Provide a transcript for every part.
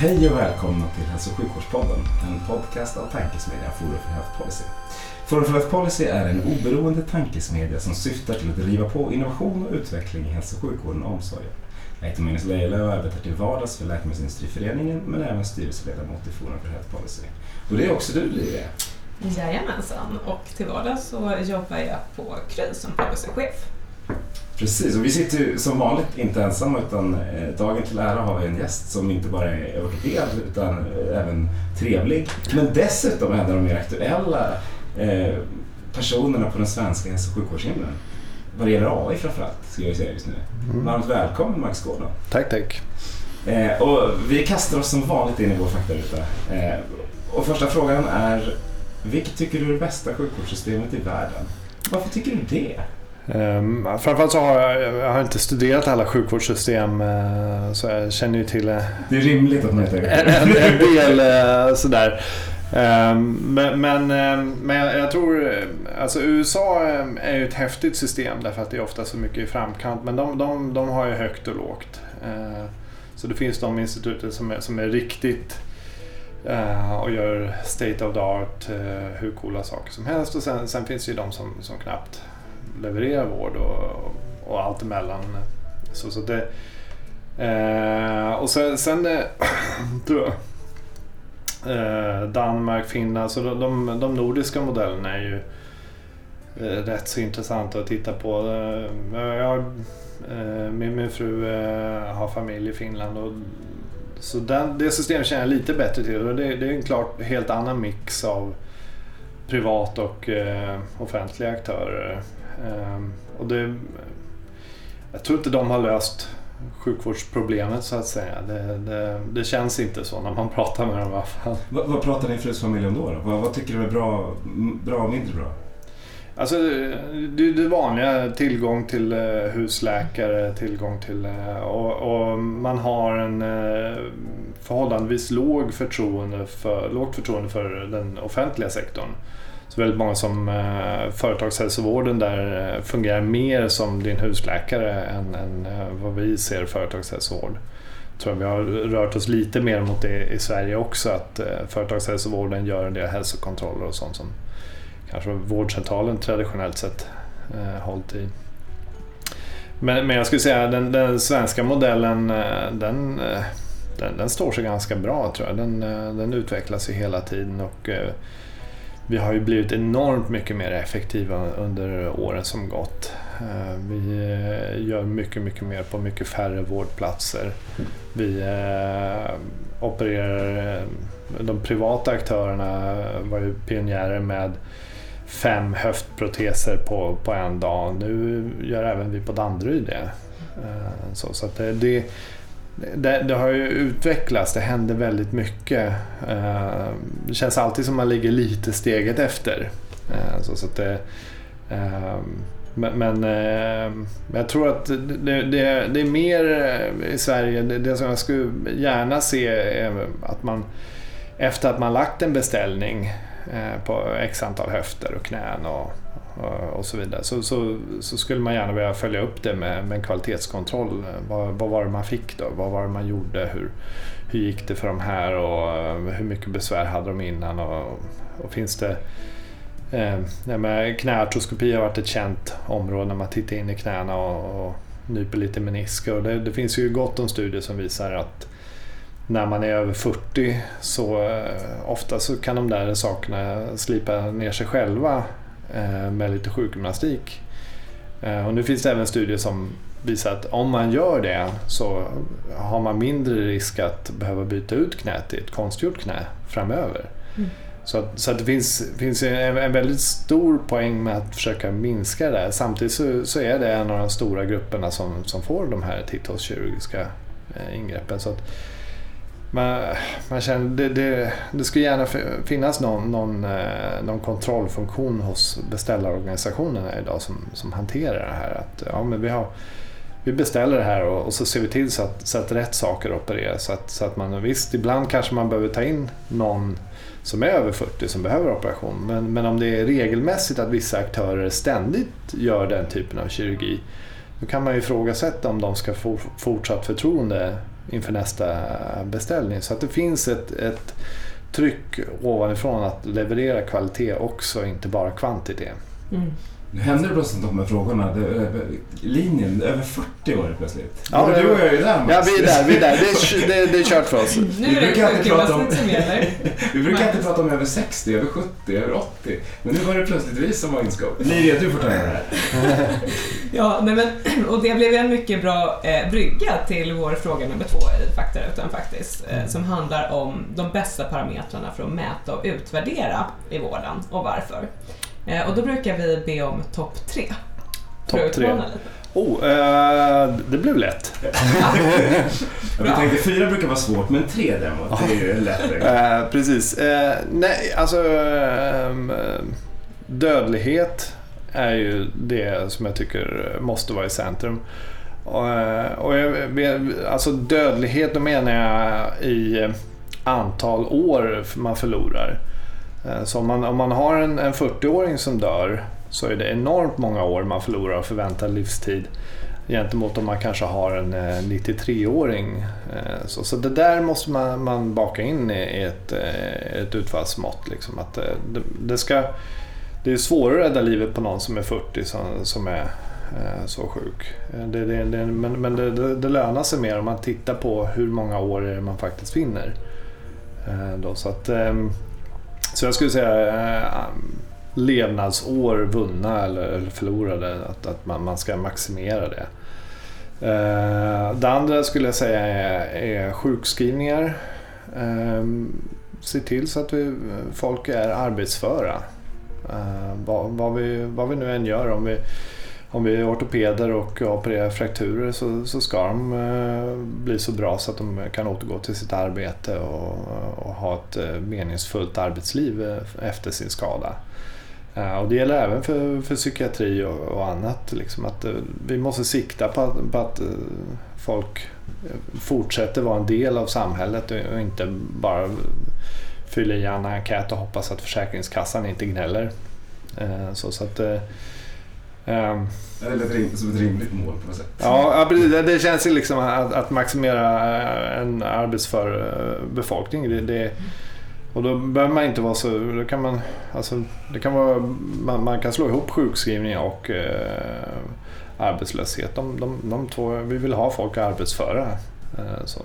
Hej och välkomna till Hälso och sjukvårdspodden, en podcast av tankesmedjan Forum för Health Policy. Forum för Health Policy är en oberoende tankesmedja som syftar till att driva på innovation och utveckling i hälso och sjukvården och omsorgen. Jag heter Magnus Lejelöw och arbetar till vardags för Läkemedelsindustriföreningen men även styrelseledamot i Forum för Health Policy. Och det är också du Livia. Jajamensan, och till vardags så jobbar jag på KRY som policychef. Precis, och vi sitter ju som vanligt inte ensamma utan eh, dagen till ära har vi en gäst som inte bara är ortoped utan eh, även trevlig. Men dessutom en av de mer aktuella eh, personerna på den svenska hälso och sjukvårdshimlen. Vad det gäller AI framförallt, ska jag säga just nu. Mm. Varmt välkommen Max Gordon. Tack, tack. Och vi kastar oss som vanligt in i vår faktaruta. Och första frågan är, vilket tycker du är det bästa sjukvårdssystemet i världen? Varför tycker du det? Um, framförallt så har jag, jag har inte studerat alla sjukvårdssystem uh, så jag känner ju till uh, Det är rimligt att man inte en, en, del uh, sådär. Um, men men, um, men jag, jag tror, alltså USA är ju ett häftigt system därför att det är ofta så mycket i framkant men de, de, de har ju högt och lågt. Så det finns de instituten som är, som är riktigt och gör state of the art, hur coola saker som helst och sen, sen finns det ju de som, som knappt levererar vård och, och allt emellan. Så, så det, eh, och sen, sen eh, tror jag eh, Danmark, Finland, så de, de, de nordiska modellerna är ju eh, rätt så intressanta att titta på. Eh, jag, eh, min, min fru eh, har familj i Finland och så den, det systemet känner jag lite bättre till. Och det, det är en klart helt annan mix av privat och eh, offentliga aktörer. Um, och det, jag tror inte de har löst sjukvårdsproblemet så att säga. Det, det, det, känns inte så när man pratar med dem i alla fall. Vad, vad pratar din frus familj om då? då? Vad, vad, tycker du är bra, bra och mindre bra? Alltså det, det vanliga, tillgång till husläkare, tillgång till... Och, och man har en förhållandevis låg förtroende för, lågt förtroende för den offentliga sektorn. Så väldigt många som eh, företagshälsovården där eh, fungerar mer som din husläkare än, än eh, vad vi ser företagshälsovård. Jag tror vi har rört oss lite mer mot det i Sverige också att eh, företagshälsovården gör en del hälsokontroller och sånt som kanske vårdcentralen traditionellt sett eh, hållit i. Men, men jag skulle säga den, den svenska modellen eh, den, den, den, står sig ganska bra tror jag. Den, den utvecklas ju hela tiden och vi har ju blivit enormt mycket mer effektiva under åren som gått. Eh, vi eh, gör mycket, mycket mer på mycket färre vårdplatser. Vi eh, opererar, de privata aktörerna var ju pionjärer med fem höftproteser på, på en dag. Nu gör även vi på Danderyd det. Så, så att det, det det, det, har ju utvecklats, det händer väldigt mycket. Eh, det känns alltid som man ligger lite steget efter. Eh, så, så det, eh, men, men jag tror att det, det, det är mer i Sverige, det, som jag skulle gärna se är att man efter att man lagt en beställning på x antal höfter och knän och, Eh, och så vidare. Så, så, så, skulle man gärna vilja följa upp det med, med en kvalitetskontroll. Vad, vad var det man fick då? Vad var det man gjorde? Hur, hur gick det för de här och eh, hur mycket besvär hade de innan? Och, och finns det eh, knäartroskopi har varit ett känt område när man tittar in i knäna och, och nyper lite menisker. Och det, det finns ju gott om studier som visar att när man är över 40 så eh, ofta så kan de där sakerna slipa ner sig själva med lite sjukgymnastik. Eh, och nu finns det även studier som visar att om man gör det så har man mindre risk att behöva byta ut knät till ett konstgjort knä framöver. Mm. Så, att, så att det finns, finns en, en väldigt stor poäng med att försöka minska det. Samtidigt så, så är det en av de stora grupperna som, som får de här titthålskirurgiska eh, ingreppen. Så att man, man känner, det, det, det skulle gärna finnas någon, någon, eh, någon kontrollfunktion hos beställarorganisationerna idag som, som hanterar det här. Att, ja, men vi, har, vi beställer det här och, och så ser vi till så att, så att rätt saker opereras. Så att, så att man, visst, ibland kanske man behöver ta in någon som är över 40 som behöver operation. Men, men om det är regelmässigt att vissa aktörer ständigt gör den typen av kirurgi då kan man ju ifrågasätta om de ska få fortsatt förtroende inför nästa beställning. Så att det finns ett, ett tryck ovanifrån att leverera kvalitet också, inte bara kvantitet. Mm. Nu händer det plötsligt de här frågorna. Det, linjen, över 40 år plötsligt. Ja, Både du och jag är där Ja, vi är där. Vi är där. Det, är, det, det är kört för oss. Nu är det sjukgymnastik som gäller. vi brukar inte prata om över 60, över 70, över 80. Men nu var det plötsligt vi som var inskop. Liria, du får ta det här. ja, nej men, och det blev en mycket bra eh, brygga till vår fråga nummer två i Faktarutan faktiskt. Eh, som handlar om de bästa parametrarna för att mäta och utvärdera i vården och varför. Eh, och då brukar vi be om topp tre. Topp tre. Oh, eh, det blev lätt. vi tänkte fyra brukar vara svårt, men tre däremot, det är ju lätt. Eh, precis. Eh, nej, alltså ehm, dödlighet är ju det som jag tycker måste vara i centrum. Och, eh, och jag, alltså dödlighet, då menar jag i antal år man förlorar. Eh, så om man, om man har en, en 40-åring som dör så är det enormt många år man förlorar av förväntad livstid gentemot om man kanske har en eh, 93-åring. Eh, så, så det där måste man, man baka in i ett, ett utfallsmått. Liksom. Att det, det, ska, det är svårare att rädda livet på någon som är 40 som, som är så sjuk. Det, det, det, men men det, det, lönar sig mer om man tittar på hur många år är det man faktiskt vinner. Då, så att, ehm, så jag skulle säga eh, um, levnadsår vunna eller förlorade, att, att man, man ska maximera det. Eh, det andra skulle jag säga är, är sjukskrivningar. Ehm, se till så att vi, eh, folk är arbetsföra. Vad, vad, vi, vad vi nu än gör, om vi om vi är ortopeder och opererar frakturer så, så ska de eh, bli så bra så att de kan återgå till sitt arbete och, och ha ett eh, meningsfullt arbetsliv eh, efter sin skada. Och det gäller även för, för psykiatri och, och annat. Liksom att vi måste sikta på att, på att folk fortsätter vara en del av samhället och inte bara fylla i en enkät och hoppas att Försäkringskassan inte gnäller. Så, så att, det lät som ett rimligt mål på något sätt. Ja, precis. Det känns ju liksom att, att maximera eh, en arbetsför eh, befolkning. Det, det, och då behöver man inte vara så... Då kan man, alltså, det kan vara, man, man kan slå ihop sjukskrivning och eh, arbetslöshet. De, de, de två, vi vill ha folk arbetsföra. Eh, så,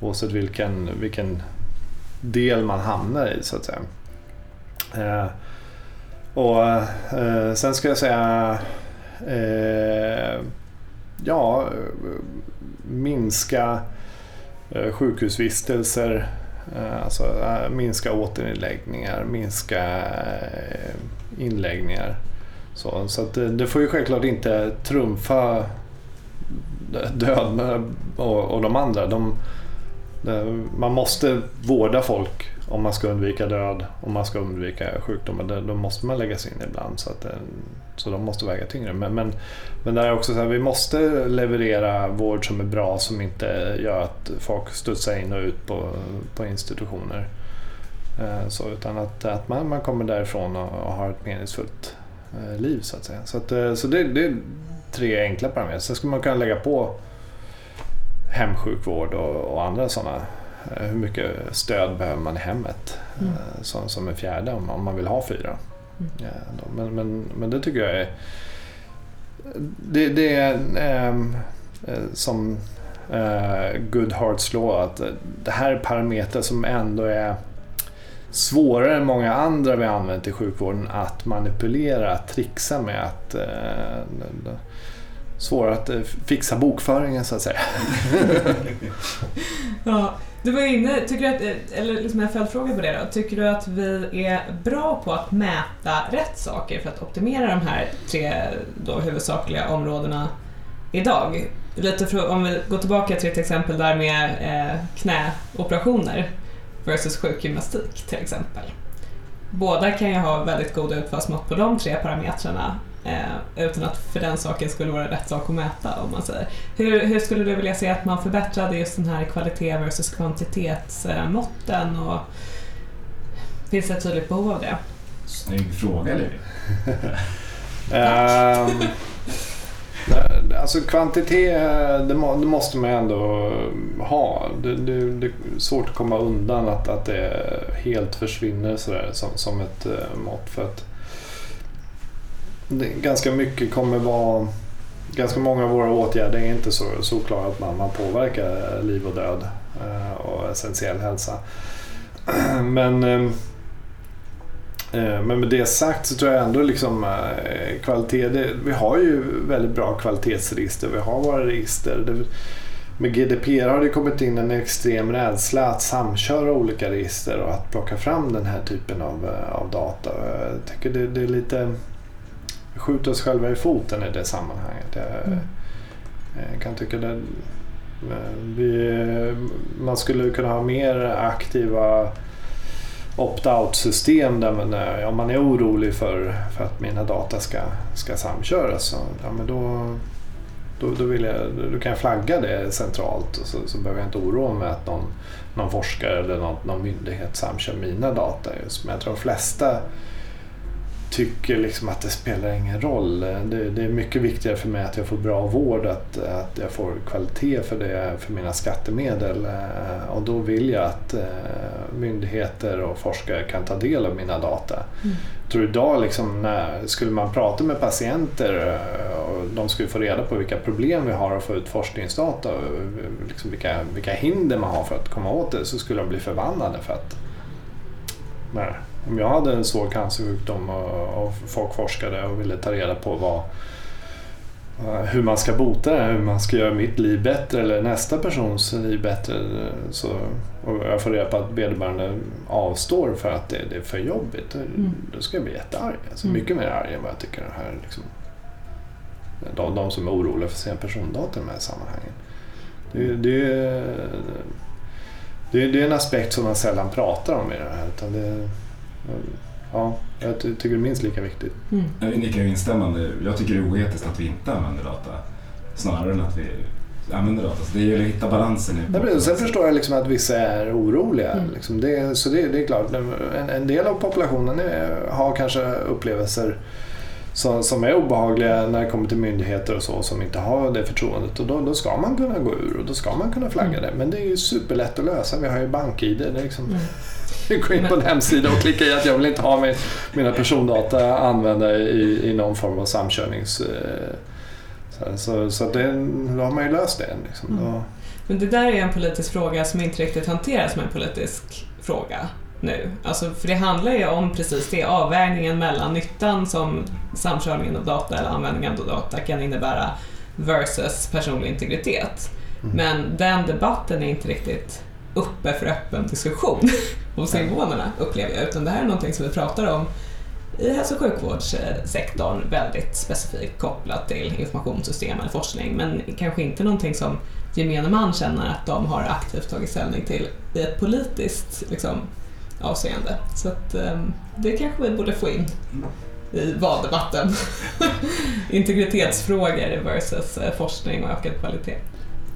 oavsett vilken, vilken del man hamnar i så att säga. Eh, och eh, sen ska jag säga eh, ja, minska eh, sjukhusvistelser, eh, alltså eh, minska återinläggningar, minska eh, inläggningar. Så, så att det, det får ju självklart inte trumfa död och, och de andra. De, man måste vårda folk om man ska undvika död, om man ska undvika sjukdomar, då måste man lägga sig in ibland. Så, att, eh, så de måste väga tyngre. Men, men, men där är också så här, vi måste leverera vård som är bra som inte gör att folk studsar in och ut på, på institutioner. Eh, så, utan att, att man, man kommer därifrån och, och har ett meningsfullt eh, liv så att säga. Så, att, så det, det är tre enkla parametrar. Sen skulle man kunna lägga på hemsjukvård och, och andra sådana hur mycket stöd behöver man i hemmet mm. Eh, som, som en fjärde om, om man vill ha fyra. Mm. Ja, men, men, men det tycker jag är det, det är ähm, som äh, Goodharts law att det här är parametrar som ändå är svårare än många andra vi använt i sjukvården att manipulera, att trixa med. Att, äh, svårare att eh, fixa bokföringen så att säga. Ja, du var inne, tycker du att, eh, eller liksom en följdfråga på det då. Tycker du att vi är bra på att mäta rätt saker för att optimera de här tre då huvudsakliga områdena idag? Lite för, om vi går tillbaka till ett exempel där med eh, knäoperationer versus sjukgymnastik till exempel. Båda kan ju ha väldigt goda utfallsmått på de tre parametrarna eh, utan att för den saken skulle vara rätt sak att mäta om man säger. Hur, hur skulle du vilja se att man förbättrade just den här kvalitet versus kvantitetsmåtten och finns det ett tydligt behov av det? Snygg fråga Levi. Ehm, alltså kvantitet, det, må, det, måste man ändå ha. Det, det, det, är svårt att komma undan att, att det helt försvinner sådär, som, som ett uh, mått. För att ganska mycket kommer vara Ganska många av våra åtgärder är inte så solklara att man, man påverkar liv och död eh, och essentiell hälsa. Men eh, eh, men med det sagt så tror jag ändå liksom eh, kvalitet, det, vi har ju väldigt bra kvalitetsregister. Vi har våra register. Det, med GDPR har det kommit in en extrem rädsla att samköra olika register och att plocka fram den här typen av, eh, av data. Jag tycker det, det är lite skjuta oss själva i foten i det sammanhanget. Jag, mm. jag kan tycka det vi, man skulle kunna ha mer aktiva opt-out-system där man, eh, om man är orolig för, för att mina data ska, ska samköras så, ja, men då, då, då, vill jag, då kan jag flagga det centralt och så, så behöver jag inte oroa mig att någon, någon forskare eller någon, någon myndighet samkör mina data. Just. Men jag tror de flesta tycker liksom att det spelar ingen roll. Det, det, är mycket viktigare för mig att jag får bra vård, att, att jag får kvalitet för, det, för mina skattemedel. Eh, och då vill jag att eh, myndigheter och forskare kan ta del av mina data. Mm. Jag tror idag, liksom, när, skulle man prata med patienter eh, och de skulle få reda på vilka problem vi har att få ut forskningsdata och liksom vilka, vilka hinder man har för att komma åt det så skulle de bli förbannade för att nej, om jag hade en svår cancersjukdom och, och folk forskade och ville ta reda på vad, eh, hur man ska bota det, hur man ska göra mitt liv bättre eller nästa persons liv bättre. Så, och jag får reda på att vederbörande avstår för att det, det är för jobbigt. Mm. Då ska jag bli jättearg. Alltså mm. Mycket mer arg än vad jag tycker det här liksom, de, de som är oroliga för sina persondata i de här sammanhangen. Det, det, det, det är en aspekt som man sällan pratar om i det här. Utan det, ja, jag tycker det är minst lika viktigt. Mm. Jag nickar instämmande. Jag tycker det är oetiskt att vi inte använder data snarare än att vi använder data. Så det gäller att hitta balansen. I ja, sen förstår jag liksom att vissa är oroliga. Mm. Liksom det, så det, det, är klart, en, en del av populationen är, har kanske upplevelser som, som är obehagliga när det kommer till myndigheter och så som inte har det förtroendet. Och då, då ska man kunna gå ur och då ska man kunna flagga mm. det. Men det är ju superlätt att lösa. Vi har ju bank-id. Det är liksom, mm. gå in på en hemsida och klicka i att jag vill inte ha min, mina persondata använda i, i någon form av samkörnings... Eh, så, så, så det, då har man ju löst det. Liksom. Mm. Men det där är en politisk fråga som inte riktigt hanteras som en politisk fråga nu. Alltså, för det handlar ju om precis det, avvägningen mellan nyttan som samkörningen av data eller användningen av data kan innebära versus personlig integritet. Mm. Men den debatten är inte riktigt uppe för öppen diskussion hos invånarna, upplever jag. Utan det här är någonting som vi pratar om i hälso och sjukvårdssektorn väldigt specifikt kopplat till informationssystem eller forskning, men kanske inte någonting som gemene man känner att de har aktivt tagit ställning till i ett politiskt liksom, avseende. Så att, um, det kanske vi borde få in i valdebatten. Integritetsfrågor versus eh, forskning och ökad kvalitet.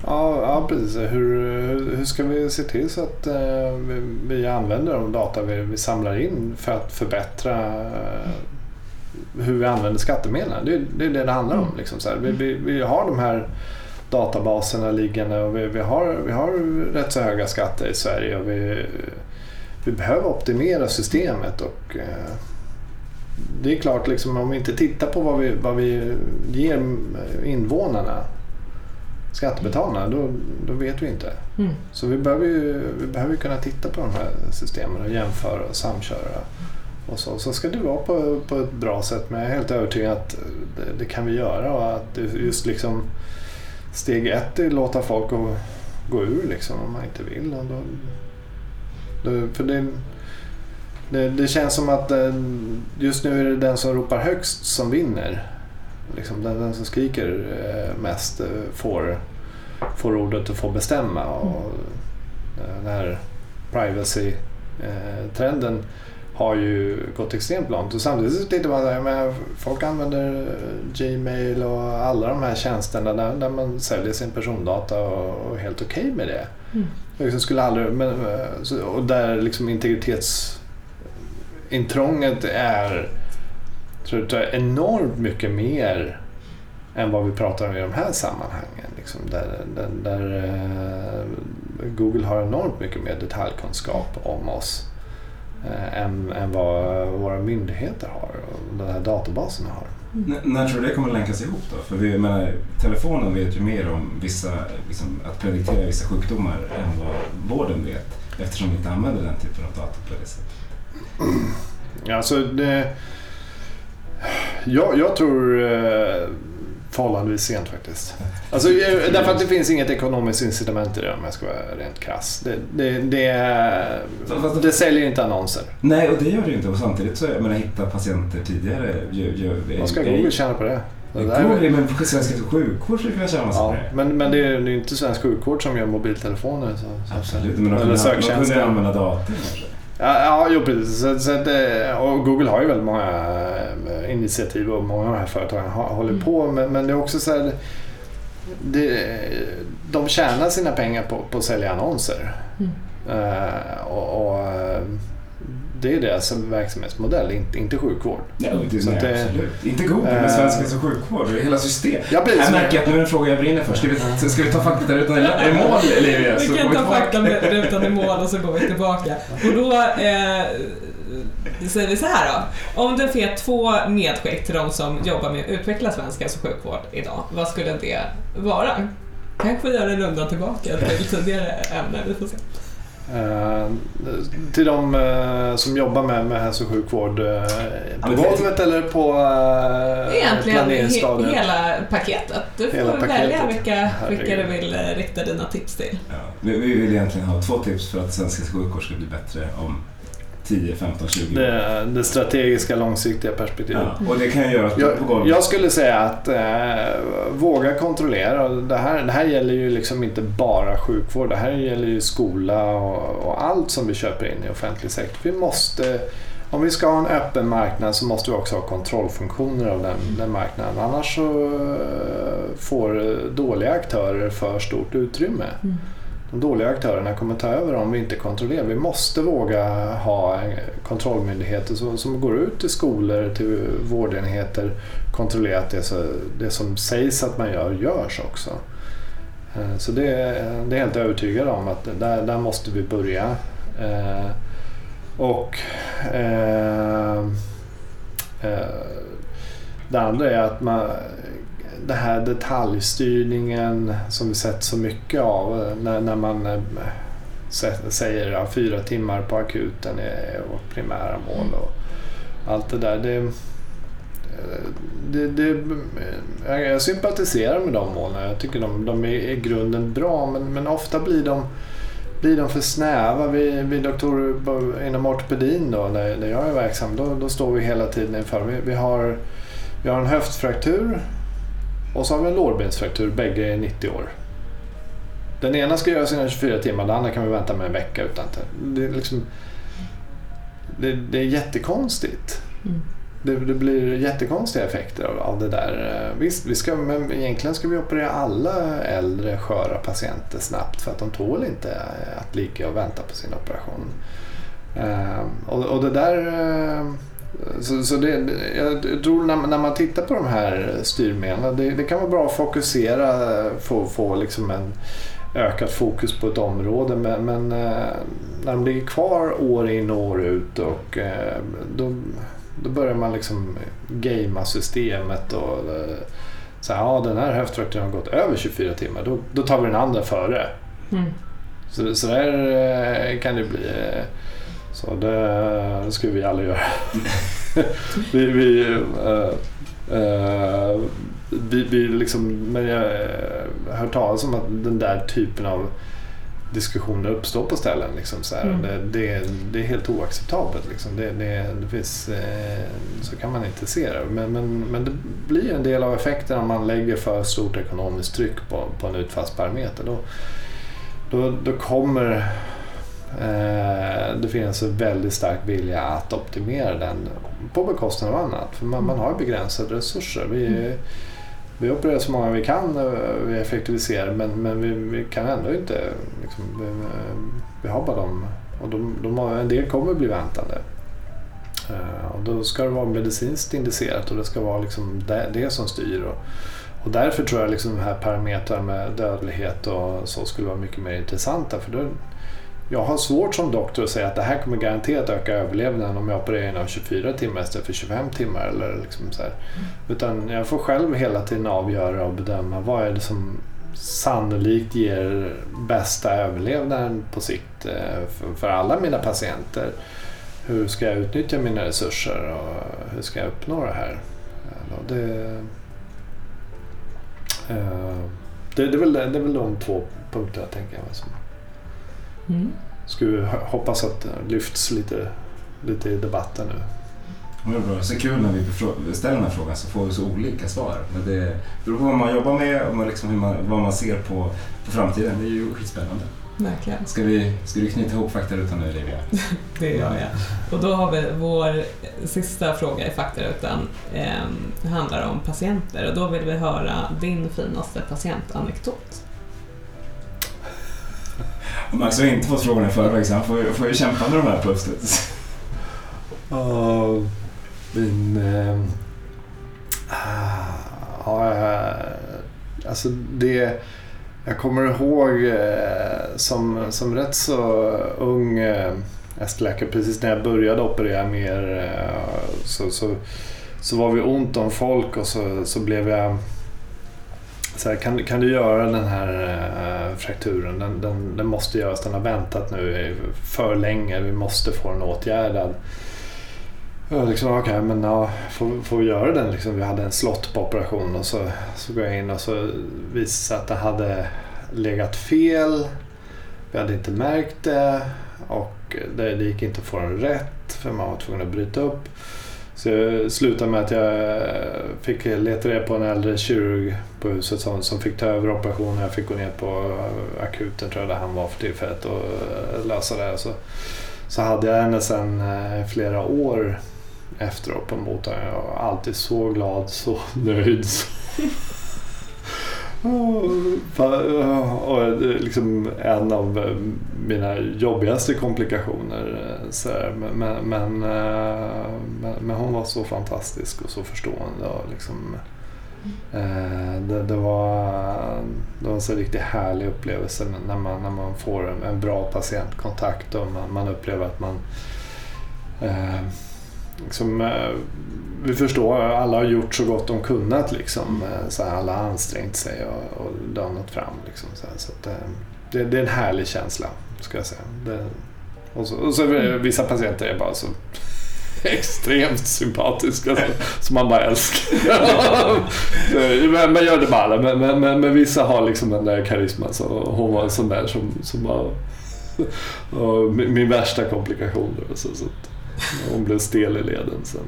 Ja, ja precis. Hur, hur ska vi se till så att eh, vi, vi, använder de data vi, vi, samlar in för att förbättra eh, hur vi använder skattemedlen? Det, det är det det handlar om. Mm. Liksom, så vi, vi, vi, har de här databaserna liggande och vi, vi, har, vi har rätt så höga skatter i Sverige och vi, vi behöver optimera systemet. och eh, Det är klart, liksom, om vi inte tittar på vad vi, vad vi ger invånarna skattebetalarna, då, då vet vi inte. Mm. Så vi behöver, ju, vi behöver kunna titta på de här systemen och jämföra och samköra Och så, så ska det vara på, på ett bra sätt men jag är helt övertygad att det, det kan vi göra och att just liksom steg ett är att låta folk gå, gå ur liksom om man inte vill. Och då, då, för det, det, det känns som att eh, just nu är det den som ropar högst som vinner. Liksom den, den som skriker eh, mest eh, får, får ordet och får bestämma. Och den här privacy-trenden har ju gått extremt långt. Och samtidigt så tittar man där, men folk använder Gmail och alla de här tjänsterna där, där man säljer sin persondata och, och är helt okej okay med det. Mm. Liksom skulle aldrig, men, och där liksom integritetsintrånget är tror jag, enormt mycket mer än vad vi pratar om i de här sammanhangen. Liksom där, där, där uh, Google har enormt mycket mer detaljkunskap om oss uh, än, än vad våra myndigheter har och den här databasen har. Mm. När tror du det kommer länkas ihop då? För vi menar, telefonen vet ju mer om vissa, liksom, att prediktera vissa sjukdomar än vad vården vet eftersom vi inte använder den typen av data på det sättet. Alltså det, jag, jag tror eh, förhållandevis sent faktiskt. Alltså, eh, därför att det finns inget ekonomiskt incitament i det om jag ska vara rent krass. Det, det, det, det säljer inte annonser. Nej, och det gör det ju inte. Och samtidigt så, jag menar, hitta patienter tidigare. Vad ska Google tjäna på det? Google, men svensk sjukvård skulle kunna tjäna ja. Men, men det är ju inte svensk sjukvård som gör mobiltelefoner. Så, Absolut, men de kunde, de använda datorn kanske. Ja, ja jo, precis. Så, så det, och Google har ju väldigt många eh, initiativ och många av de här företagen håller mm. på. Men, men det är också så här, det, de tjänar sina pengar på, på att sälja annonser. Mm. Uh, och, och det är deras verksamhetsmodell, inte, inte sjukvård. Ja, det, så nej, det, absolut. Inte Google, men svensk hälso och sjukvård. Hela systemet. Ja, jag märker att nu är en fråga jag brinner för. Ska vi, ska vi ta faktarutan i mål, Olivia? Vi kan ta faktarutan i mål och så går vi tillbaka. Och då eh, säger vi så här då. Om du får två medskick till de som jobbar med att utveckla svensk hälso och sjukvård idag, vad skulle det vara? Kanske göra en runda tillbaka till tidigare ämne, vi får se. Uh, till de uh, som jobbar med, med hälso och sjukvård uh, på golvet eller på uh, Egentligen he hela paketet. Du får paketet. välja vilka, vilka du vill rikta dina tips till. Ja. Vi, vi vill egentligen ha två tips för att svensk sjukvård ska bli bättre om 10, 15, 20 år. Det, det strategiska långsiktiga perspektivet. Ja, och det kan göras jag, på golvet. Jag skulle säga att eh, våga kontrollera. Det här, det här gäller ju liksom inte bara sjukvård. Det här gäller ju skola och, och allt som vi köper in i offentlig sektor. Vi måste om vi ska ha en öppen marknad så måste vi också ha kontrollfunktioner av den, den marknaden. Annars så eh, får dåliga aktörer för stort utrymme. Mm de dåliga aktörerna kommer ta över om vi inte kontrollerar. Vi måste våga ha kontrollmyndigheter som, som går ut till skolor, till vårdenheter, kontrollera att det, så, det som sägs att man gör, görs också. Eh, så det, det är helt övertygad om att där, där måste vi börja. Eh, och eh, eh, det andra är att man den här detaljstyrningen som vi sett så mycket av eh, när, när man eh, säger att ja, fyra timmar på akuten är vårt primära mål och allt det där. Det, eh, det, det, jag sympatiserar med de målen. Jag tycker de, de är i grunden bra men, men ofta blir de, blir de för snäva. Vi, vi doktorer inom ortopedin då, där, där jag är verksam, då, då står vi hela tiden inför. Vi, vi, har, vi har en höftfraktur och så har vi en lårbensfraktur, bägge är 90 år. Den ena ska göras inom 24 timmar, den andra kan vi vänta med en vecka. Utan det, är liksom, det, det är jättekonstigt. Mm. Det, det, blir jättekonstiga effekter av, av, det där. Visst, vi ska, men egentligen ska vi operera alla äldre sköra patienter snabbt för att de tål inte att ligga och vänta på sin operation. Uh, och, och, det där uh, så, så det, jag tror när, när man tittar på de här styrmedlen, det, det kan vara bra att fokusera, få, få liksom en ökat fokus på ett område men, men eh, när de ligger kvar år in och år ut och eh, då, då börjar man liksom gamea systemet och eh, så här, ja den här höftfrakturen har gått över 24 timmar, då, då tar vi den andra före. Mm. Så, så där kan det bli. Så det skulle vi aldrig göra. vi, vi, uh, uh, vi, vi liksom, men jag har hört talas om att den där typen av diskussioner uppstår på ställen. Liksom, så, mm. det, det, det, är helt oacceptabelt. Liksom. Det, det, finns, eh, så kan man inte se det. Men, men, men det blir en del av effekten om man lägger för stort ekonomiskt tryck på, på en utfallsparameter. Då, då, då kommer eh, det finns en väldigt stark vilja att optimera den på bekostnad av annat. För man, man har begränsade resurser. Vi, mm vi opererar så många vi kan, vi effektiviserar men, men vi, vi kan ändå inte. Liksom, vi, vi, har bara dem och de, de har, en del kommer bli väntande. Uh, och då ska det vara medicinskt indicerat och det ska vara liksom det, det som styr. Och, och därför tror jag liksom de här parametrarna med dödlighet och så skulle vara mycket mer intressanta. För då, jag har svårt som doktor att säga att det här kommer garanterat öka överlevnaden om jag opererar inom 24 timmar istället för 25 timmar. Eller liksom så här. Utan jag får själv hela tiden avgöra och bedöma vad är det som sannolikt ger bästa överlevnaden på sikt eh, för alla mina patienter. Hur ska jag utnyttja mina resurser och hur ska jag uppnå det här? Det, eh, det, det, är, väl, det är väl de två punkterna tänker jag. Mm. Skulle hoppas att det lyfts lite, lite i debatten nu. Det är bra. Så kul när vi ställer den här frågan så får vi så olika svar. Men det beror på vad man jobbar med och liksom hur man, vad man ser på, på framtiden. Det är ju skitspännande. Verkligen. Ska, vi, ska du knyta ihop faktarutan nu Olivia? det gör jag. Och då har vi vår sista fråga i faktarutan. Eh, handlar om patienter och då vill vi höra din finaste patientanekdot. Max har inte fått frågan i förväg så han får, får ju kämpa med de här plötsligt. Uh, min... Uh, uh, alltså det... Jag kommer ihåg uh, som, som rätt så ung eh, uh, läkare precis när jag började operera mer uh, så, så, så var vi ont om folk och så, så blev jag så här, kan, kan du göra den här äh, frakturen? Den, den, den, måste göras, den har väntat nu för länge, vi måste få den åtgärdad. liksom, Okej, okay, men ja, får, får vi göra den? Liksom, vi hade en slott på operation och så, så går jag in och så visar att det hade legat fel. Vi hade inte märkt det och det, det gick inte att få den rätt för man var tvungen att bryta upp. Så det slutade med att jag fick leta reda på en äldre kirurg på huset som, som fick ta över operationen. Jag fick gå ner på akuten tror jag där han var för tillfället och eh, lösa det. Så, så hade jag henne sedan eh, flera år efteråt på mottagningen. Jag var alltid så glad, så nöjd. Och eh, liksom en av eh, mina jobbigaste komplikationer. Eh, så men, men, men, men, hon var så fantastisk och så förstående. Och liksom, det, det, var, det var en så riktigt härlig upplevelse när man, när man får en, en bra patientkontakt och man, man upplever att man eh, liksom, vi förstår, alla har gjort så gott de kunnat. Liksom. Eh, så alla har ansträngt sig och, och danat fram. Liksom, så, så att, eh, det, det, är en härlig känsla, ska jag säga. Det, och så, och så vissa patienter är bara så extremt sympatiska som man bara älskar. man gör det med alla, men, men, men, men, vissa har liksom den där karisman. Så hon var en sån där som, som bara... min värsta komplikation. Så, så hon blev stel i leden sen.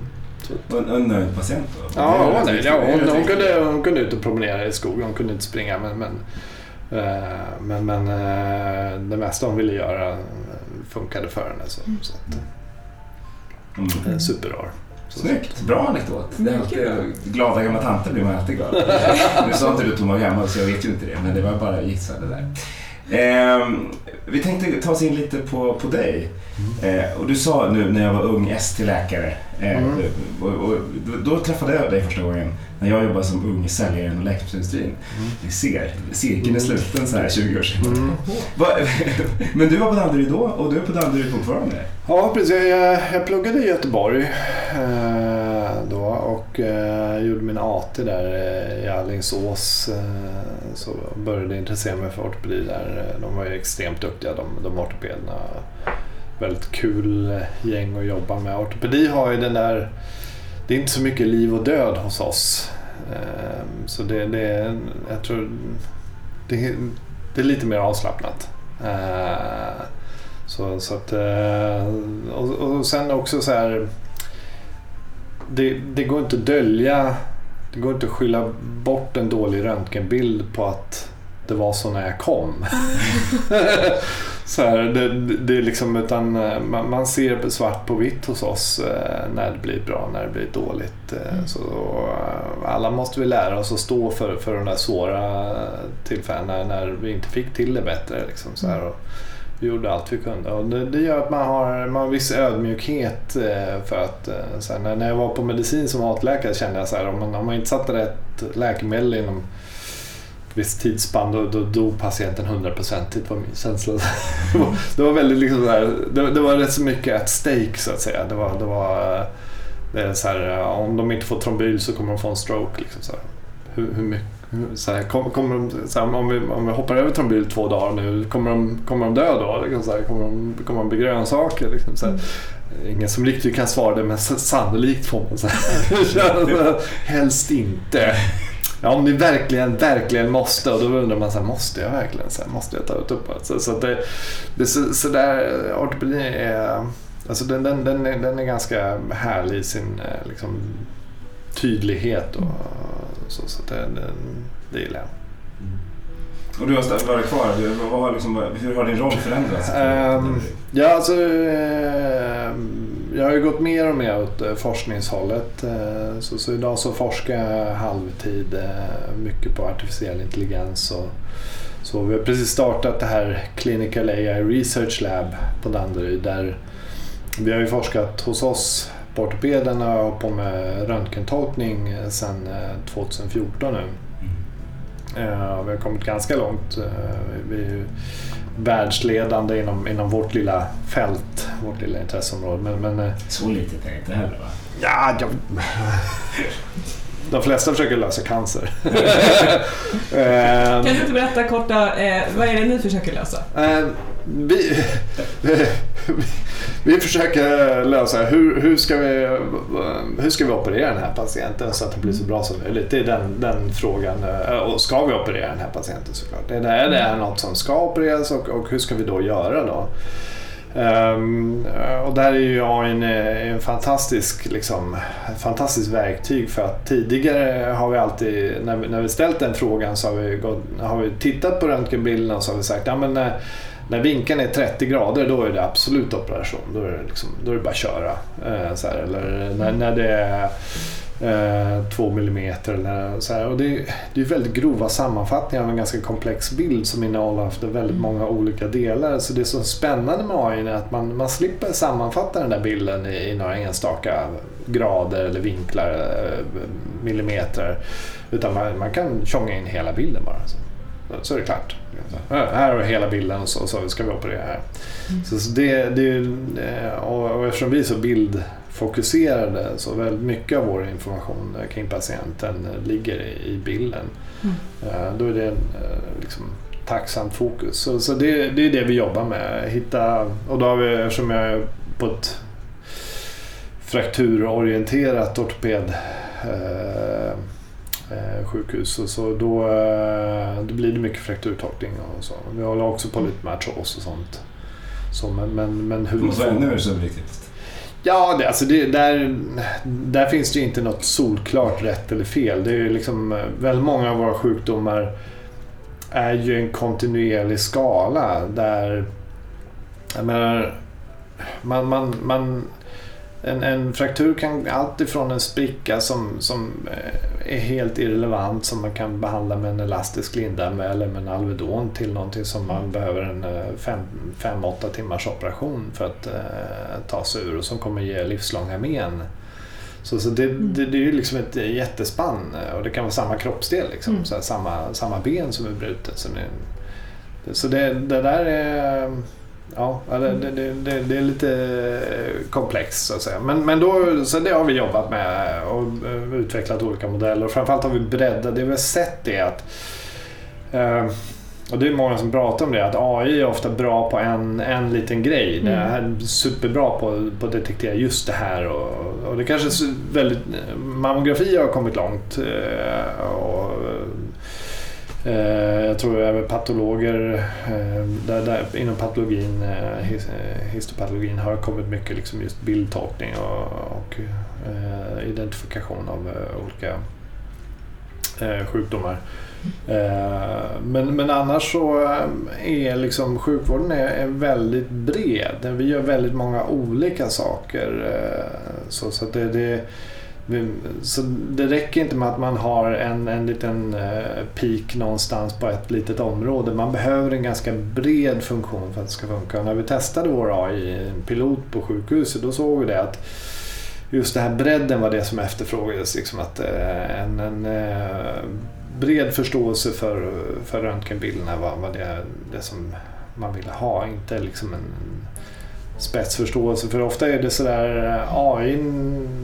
En, en nöjd patient då? Ja, hon, nej, ja, hon, hon, kunde, hon kunde ut och promenera i skogen. Hon kunde inte springa men, men, eh, men, men eh, det mesta hon ville göra funkade för henne. Så, så att, mm. Eh, superrar. Snyggt, bra anekdot. Det är alltid, glada gamla tanter blir man alltid glad. nu sa inte du att hon var gammal så jag vet ju inte det, men det var bara gissade där. Eh, vi tänkte ta oss in lite på, på dig. Mm. Eh, och du sa nu när jag var ung ST-läkare, eh, mm. och, och, då, då, träffade jag dig första gången när jag jobbade som ung säljare inom läkemedelsindustrin. Mm. Vi ser, cirkeln är sluten så här 20 år senare. Mm. Men du var på Danderyd då och du är på Danderyd fortfarande? Ja, precis. Jag, jag pluggade i Göteborg eh, då och eh, gjorde min AT där eh, i Alingsås. Eh, så började intressera mig för ortopedi där. Eh, de var ju extremt duktiga de, de ortopederna väldigt kul eh, gäng att jobba med. Ortopedi har ju den där, det är inte så mycket liv och död hos oss. Ehm, så det, det jag tror det, det är lite mer avslappnat. Ehm, så, så att, eh, och, och sen också så här, det, det går inte att dölja, det går inte att skylla bort en dålig röntgenbild på att det var så när jag kom. så här, det, det är liksom, utan eh, man, ser svart på vitt hos oss eh, när det blir bra, när det blir dåligt. Eh, Så, eh, alla måste vi lära oss att stå för, för de där svåra tillfällena när, när vi inte fick till det bättre. Liksom, så här, och vi gjorde allt vi kunde och det, det gör att man har, man har en viss ödmjukhet eh, för att eh, så här, när, när jag var på medicin som matläkare kände jag så här, om man, om man inte satte rätt läkemedel inom visst tidsspann då, då dog patienten hundraprocentigt var min känsla. det, var, det var väldigt liksom så här, det, det var rätt så mycket at stake så att säga. Det var, det var eh, det är så här, om de inte får trombyl så kommer de få en stroke. Liksom så här. Hur, hur mycket, så här, kommer, kommer de, så här, om, vi, om vi hoppar över trombyl två dagar nu, kommer de, kommer de dö då? Liksom så här, kommer, de, kommer de bli grönsaker? Liksom så här. Ingen som riktigt kan svara det, men sannolikt får man säga. Helst inte. Ja, om ni verkligen, verkligen måste. Och då undrar man, så här, måste jag verkligen? Så här, måste jag ta ut upp? Så, så, det, det, så, så där, ortopedi är, alltså den, den, den, är, den är ganska härlig i sin eh, liksom, tydlighet. Och, så, så att det, den, det gillar jag. Och du har varit kvar. Du, vad, liksom, hur har din roll förändrats? Ehm, Ja, alltså, eh, jag har ju gått mer och mer åt eh, forskningshållet. Eh, så, så idag så forskar jag halvtid eh, mycket på artificiell intelligens. Och, så vi har precis startat det här Clinical AI Research Lab på Danderyd. Där vi har ju forskat hos oss ortopederna och hållit på med röntgentolkning sedan 2014 nu. Eh, vi har kommit ganska långt. Eh, vi är ju världsledande inom, inom vårt lilla fält, vårt lilla intresseområde. Men, men eh, Så litet är det inte heller va? ja, jag, de flesta försöker lösa cancer. Eh, Kan du inte berätta korta, eh, vad är det ni försöker lösa? Eh, vi, vi försöker lösa hur, hur, ska vi, hur ska vi operera den här patienten så att det blir så bra som möjligt. Det är den, den frågan. Eh, Och ska vi operera den här patienten såklart? Är det, är det något som ska opereras och, och hur ska vi då göra då? Ehm, och där är ju AI en, eh, en fantastisk, liksom, ett fantastiskt verktyg för att tidigare har vi alltid, när vi, när vi ställt den frågan så har vi, gått, har vi tittat på röntgenbilderna och så har vi sagt ja, men när, när vinkeln är 30 grader då är det absolut operation. Då är det, liksom, då är det bara att köra. Eh, så här, eller när, när det är två millimeter eller så här. Och det, det är väldigt grova sammanfattningar av en ganska komplex bild som innehåller väldigt många olika delar. Så det som är spännande med AI är att man, man slipper sammanfatta den där bilden i, i några enstaka grader eller vinklar, eh, millimeter. Utan man, man kan tjonga in hela bilden bara. Så, så är det klart. Här har vi hela bilden och så, så ska vi operera här. Så, så det, det är eh, och, och eftersom vi är så bildfokuserade så väldigt mycket av vår information eh, kring patienten eh, ligger i, bilden. Mm. Eh, Då är det en liksom, tacksamt fokus. Så, så det, det är det vi jobbar med. Hitta, och då har vi, eftersom jag är på ett frakturorienterat ortoped eh, eh, sjukhus så, så då, eh, då blir det mycket frakturtolkning och så. Vi håller också på lite med artros och sånt. Så, men, men, men hur Det måste vara ännu subjektivt. Ja, det, alltså det, där, där finns det ju inte något solklart rätt eller fel. Det är ju liksom, eh, väldigt många av våra sjukdomar är ju en kontinuerlig skala där jag menar, man, man, man, en, en fraktur kan alltifrån en spricka som, som eh, är helt irrelevant som man kan behandla med en elastisk linda med, eller med en Alvedon till någonting som man behöver en 5-8 timmars operation för att eh, ta sig ur och som kommer ge livslånga men. Så, så det, det, det är ju liksom ett jättespann eh, och det kan vara samma kroppsdel, liksom, Mm. här, samma, samma ben som är brutet. Så det, så det, det där är... Ja, det, det, det, det, är lite komplext så att säga. Men, men då, så det har vi jobbat med och eh, utvecklat olika modeller framförallt har vi breddat. Det vi har sett är att eh, och det är många som pratar om det, att AI är ofta bra på en, en liten grej. Det är superbra på, på att detektera just det här. Och, och det kanske väldigt, mammografi har kommit långt. eh, Och, eh, Eh, jag tror även patologer eh, där, där, inom patologin, eh, his, eh, histopatologin har kommit mycket liksom just bildtolkning och, och eh, identifikation av eh, olika eh, sjukdomar. Eh, Men, men annars så eh, är liksom sjukvården är, är väldigt bred. Vi gör väldigt många olika saker. eh, Så, så, att det, det, så det räcker inte med att man har en, en liten eh, peak någonstans på ett litet område. Man behöver en ganska bred funktion för att det ska funka. Och när vi testade vår AI-pilot på sjukhuset då såg vi det att just den här bredden var det som efterfrågades. Liksom att eh, en, en eh, bred förståelse för, för röntgenbilderna var, var det, det som man ville ha. Inte liksom en spetsförståelse. För ofta är det sådär eh, AI,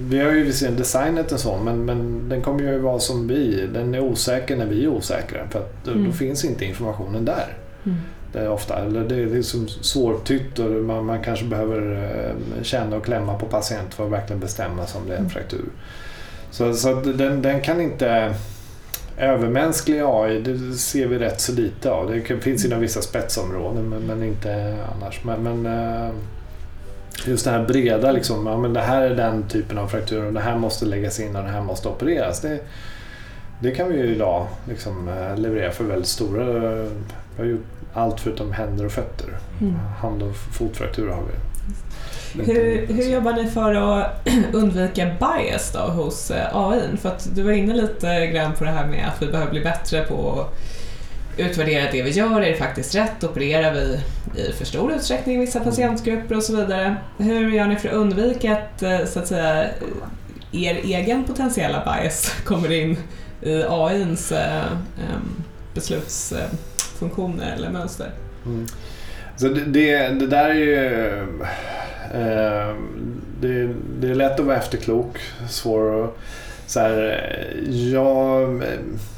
vi har ju visserligen designat en sån men, men den kommer ju vara som vi. Den är osäker när vi är osäkra för att då, då Mm. finns inte informationen där. Mm. Det är ofta, eller det är liksom svårtytt och man, man kanske behöver eh, känna och klämma på patient för att verkligen bestämma sig om det är en Mm. fraktur. Så, så den, den kan inte... Övermänsklig AI, det ser vi rätt så lite av. Det finns inom vissa spetsområden men, men inte annars. Men, men eh, just det här breda, liksom, ja, men det här är den typen av fraktur och det här måste läggas in och det här måste opereras. Det, det kan vi ju idag liksom, eh, leverera för väldigt stora... Vi har gjort allt förutom händer och fötter. Mm. Hand och fotfrakturer har vi. Hur, hur jobbar ni för att undvika bias då hos eh, AI? För att du var inne lite grann på det här med att vi behöver bli bättre på att utvärdera det vi gör. Är det faktiskt rätt? Opererar vi i för stor utsträckning i vissa patientgrupper och så vidare? Hur gör ni för att undvika att, eh, så att säga, er egen potentiella bias kommer in i AIns eh, beslutsfunktioner eller mönster? Mm. Så det, det, det där är ju... Eh, det, det är lätt att vara efterklok, svår att... Så här, ja,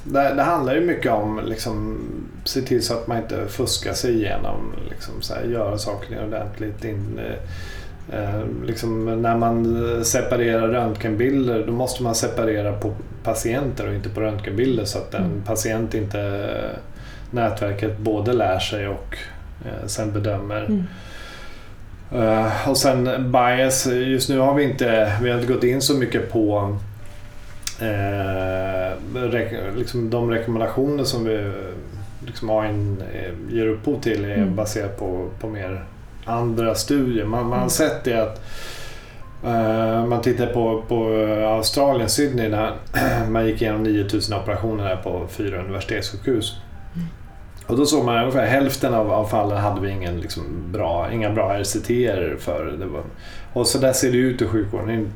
det, det handlar ju mycket om liksom, se till så att man inte fuskar sig igenom. Liksom, så här, göra saker ordentligt. In, eh, liksom, när man separerar röntgenbilder då måste man separera på patienter och inte på röntgenbilder så att en Mm. patient inte nätverket både lär sig och eh, sen bedömer. Mm. Eh, och sen bias, just nu har vi inte, vi har inte gått in så mycket på eh, liksom de rekommendationer som vi liksom AI eh, ger upphov till är Mm. baserat på, på mer andra studier. Man, man har Mm. sett det att eh, man tittar på, på Australien, Sydney, där man gick igenom 9000 operationer där på fyra universitetssjukhus. Mm. Och då såg man ungefär hälften av, av fallen hade vi ingen liksom bra, inga bra RCT för. Det var, och så där ser det ut i sjukvården.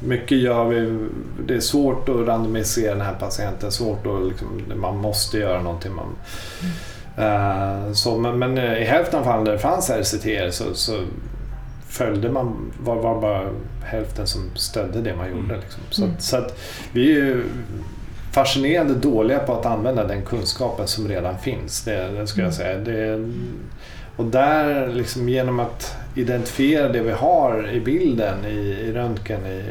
Mycket gör vi, det är svårt att randomisera den här patienten, svårt att liksom, man måste göra någonting. Man, Eh, så, men, men i hälften av fallen där det fanns RCT så, så följde man, var, var bara hälften som stödde det man gjorde. Liksom. Så, Mm. så att vi är ju fascinerande dåliga på att använda den kunskapen som redan finns. Det, det skulle jag säga. Det, och där, liksom, genom att identifiera det vi har i bilden, i, i röntgen i,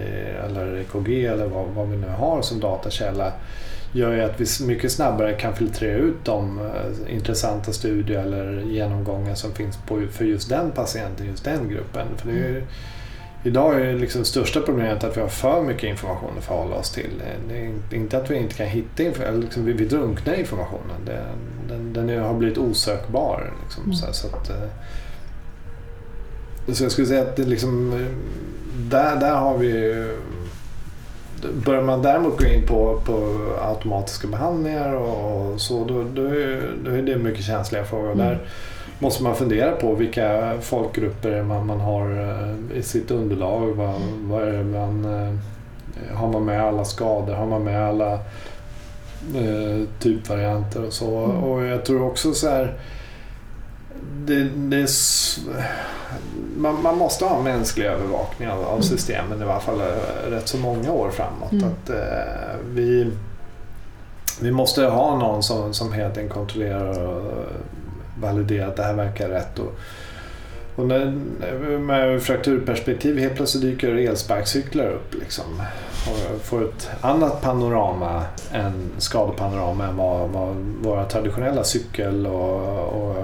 eller EKG eller vad, vad vi nu har som datakälla, gör ju att vi mycket snabbare kan filtrera ut de eh, intressanta studier eller genomgångar som finns på, för just den patienten, just den gruppen. För det är ju, mm. Idag är det liksom största problemet att vi har för mycket information att förhålla oss till. Det är inte- att vi inte kan hitta information, liksom vi, vi drunknar i informationen. Det, den, den har blivit osökbar. Liksom, Mm. så, så, att, eh, så jag skulle säga att det liksom, eh, där, där har vi Börjar man däremot gå in på, på automatiska behandlingar och, och så, då, då, är, då är det mycket känsliga frågor. Mm. Där måste man fundera på vilka folkgrupper man, man har eh, i sitt underlag. Vad, vad är man, eh, har man med alla skador? Har man med alla eh, typvarianter och så? Mm. Och jag tror också så här det, det är, man, man måste ha en mänsklig övervakning av, av Mm. systemen i alla fall eh, rätt så många år framåt. Mm. Att, eh, vi, vi måste ha någon som, som helt enkelt kontrollerar och validerar att det här verkar rätt. Och, och när, med frakturperspektiv helt plötsligt dyker elsparkcyklar upp. Liksom, och får ett annat panorama än skadepanorama än vad, vad våra traditionella cykel och, och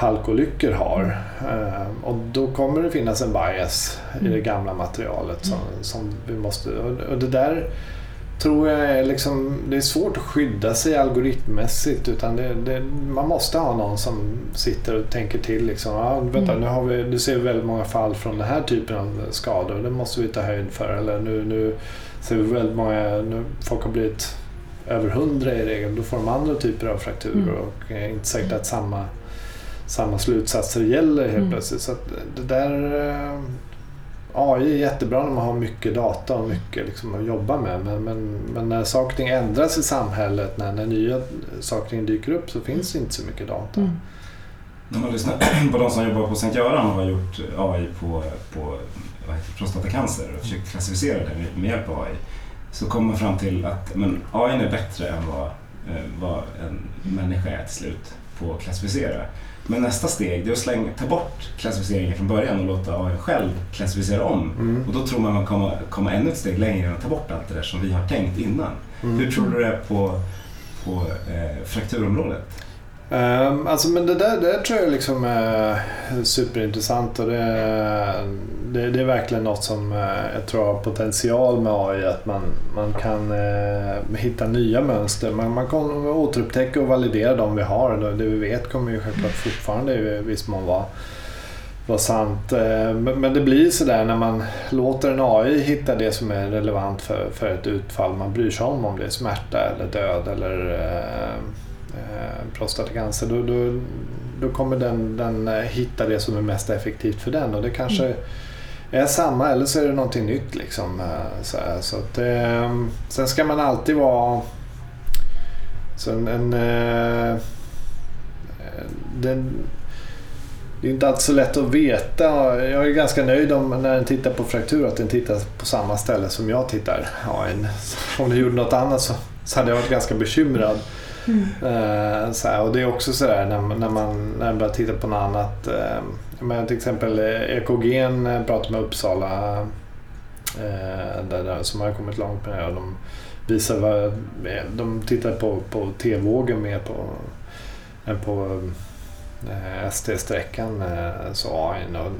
halkolyckor har. Eh, och då kommer det finnas en bias i det gamla materialet som, som vi måste... Och det där tror jag är liksom, det är svårt att skydda sig algoritmmässigt utan det, det, man måste ha någon som sitter och tänker till. Liksom, ah, vänta, mm. nu, har vi, nu ser vi väldigt många fall från den här typen av skador det måste vi ta höjd för. Eller nu, nu ser vi väldigt många, nu, folk har blivit över hundra i regel, då får de andra typer av frakturer mm. och är inte säkert att samma, samma slutsatser gäller helt mm. plötsligt. Så det där eh, AI är jättebra när man har mycket data och mycket liksom att jobba med. Men, men, men när saker och ting ändras i samhället, när, när nya saker och ting dyker upp så finns det inte så mycket data. Mm. När man lyssnar på de som jobbar på Sankt Göran och har gjort AI på, på prostatacancer och försökt klassificera det med hjälp av AI så kommer man fram till att men, AI är bättre än vad, eh, vad en människa är till slut på att klassificera. Men nästa steg är att slänga, ta bort klassificeringen från början och låta AI själv klassificera om. Mm. Och då tror man att man kommer komma ännu ett steg längre och ta bort allt det där som vi har tänkt innan. Mm. Hur tror du det är på, på eh, frakturområdet? Um, alltså men det där, det tror jag liksom är superintressant och det, det, det, är verkligen något som eh, jag tror har potential med AI. Att man, man kan uh, hitta nya mönster. Man, man kan återupptäcka och validera de vi har. Det vi vet kommer ju självklart fortfarande i viss mån vara var sant. Ehm, men det blir sådär när man låter en AI hitta det som är relevant för, för ett utfall man bryr sig om. Om det är smärta eller död eller uh, eh, prostatacancer då, då, då kommer den, den eh, hitta det som är mest effektivt för den och det kanske mm. är samma eller så är det någonting nytt. Liksom, eh, så, så att, eh, sen ska man alltid vara så en, en eh, den, det är inte alltid så lätt att veta. Jag är ganska nöjd om när den tittar på fraktur att den tittar på samma ställe som jag tittar. Ja, en, om den gjorde något annat så, så hade jag varit ganska bekymrad. Mm. Uh, så här, och det är också sådär när, när, man, när man börjar titta på något annat. Eh, uh, men till exempel eh, EKG'n pratar med Uppsala uh, där, där, som har kommit långt med det. Och de, visar vad, de tittar på, på T-vågen mer på, än på ST-sträckan, så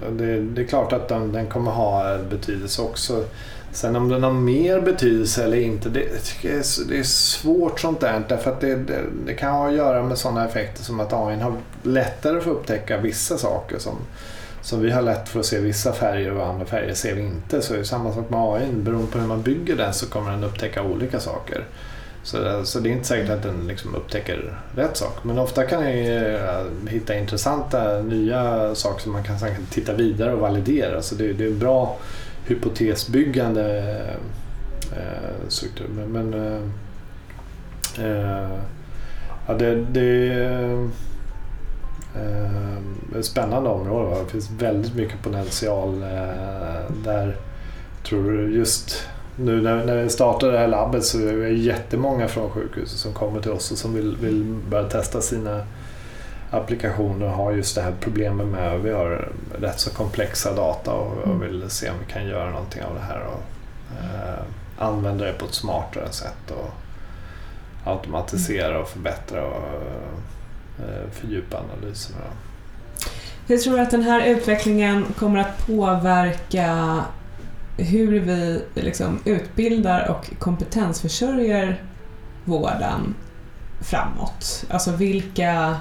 Och det, det, är klart att den, den kommer ha betydelse också Sen om den har mer betydelse eller inte, det, det är svårt sånt där. Därför att det, det, det kan ha att göra med sådana effekter som att AI har lättare för att upptäcka vissa saker. Som, som vi har lätt för att se vissa färger och andra färger ser vi inte. Så det är samma sak med AI. Beroende på hur man bygger den så kommer den upptäcka olika saker. Så, så det är inte säkert att den liksom upptäcker rätt sak. Men ofta kan den eh, hitta intressanta nya saker som man kan titta vidare och validera. Så det, det är bra hypotesbyggande eh, struktur. Men, men eh, eh, ja, det, det eh, ett spännande område. Va? Det finns väldigt mycket potential eh, där. Tror just nu när, när vi startar det här labbet så är det jättemånga från sjukhuset som kommer till oss och som vill, vill börja testa sina applikationer har just det här problemet med att vi har rätt så komplexa data och, mm. vill se om vi kan göra någonting av det här och eh, använda det på ett smartare sätt och automatisera och förbättra och eh, fördjupa analyserna. Hur tror att den här utvecklingen kommer att påverka hur vi liksom utbildar och kompetensförsörjer vården framåt? Alltså vilka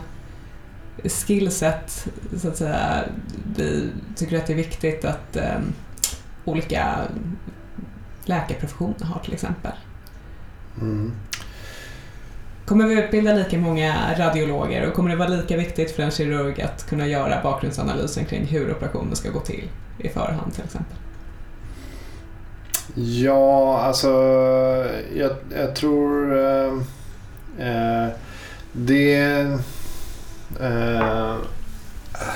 skillset så att säga, vi tycker att det är viktigt att eh, olika läkarprofessioner har till exempel. Mm. Kommer vi utbilda lika många radiologer och kommer det vara lika viktigt för en kirurg att kunna göra bakgrundsanalysen kring hur operationen ska gå till i förhand till exempel? Ja, alltså jag, jag tror eh, eh det Eh,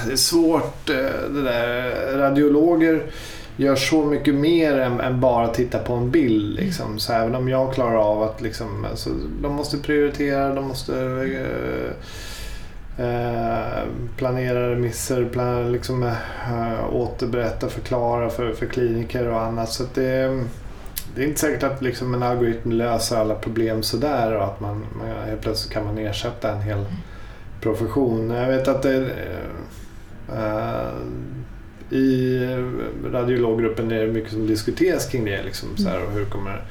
det är svårt eh, det där. Radiologer gör så mycket mer än, än bara titta på en bild. Liksom. Så även om jag klarar av att liksom, alltså, de måste prioritera, de måste eh, eh planera remisser, plan, liksom, eh, återberätta, förklara för, för kliniker och annat. Så att det, det är inte säkert att liksom en algoritm löser alla problem sådär och att man, man helt plötsligt kan man ersätta en hel profession. Jag vet att det, eh, i radiologgruppen är det mycket som diskuteras kring det. Liksom, så här, och hur kommer,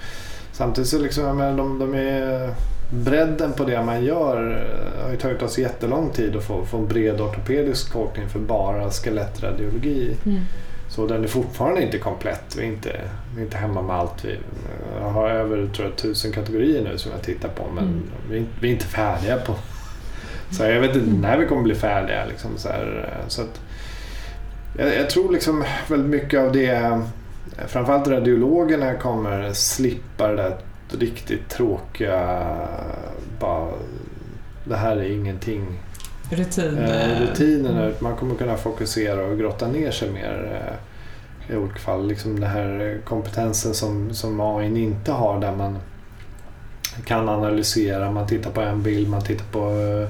samtidigt så liksom, jag menar, de, de är, bredden på det man gör har ju tagit oss jättelång tid att få, få en bred ortopedisk tolkning för bara skelettradiologi. Mm. Så den är fortfarande inte komplett. Vi är inte, vi är inte hemma med allt. Vi har över tror jag, tusen kategorier nu som jag tittar på men Mm. vi, är- vi är inte färdiga på... Så jag vet inte när vi kommer bli färdiga. Liksom, så här, så att, jag, jag tror liksom väldigt mycket av det, framförallt radiologerna kommer slippa det där riktigt tråkiga, bara, det här är ingenting Rutin. eh, rutinerna. Mm. Man kommer kunna fokusera och grotta ner sig mer eh, i olika fall. Liksom den här kompetensen som, som AI inte har där man kan analysera, man tittar på en bild, man tittar på eh,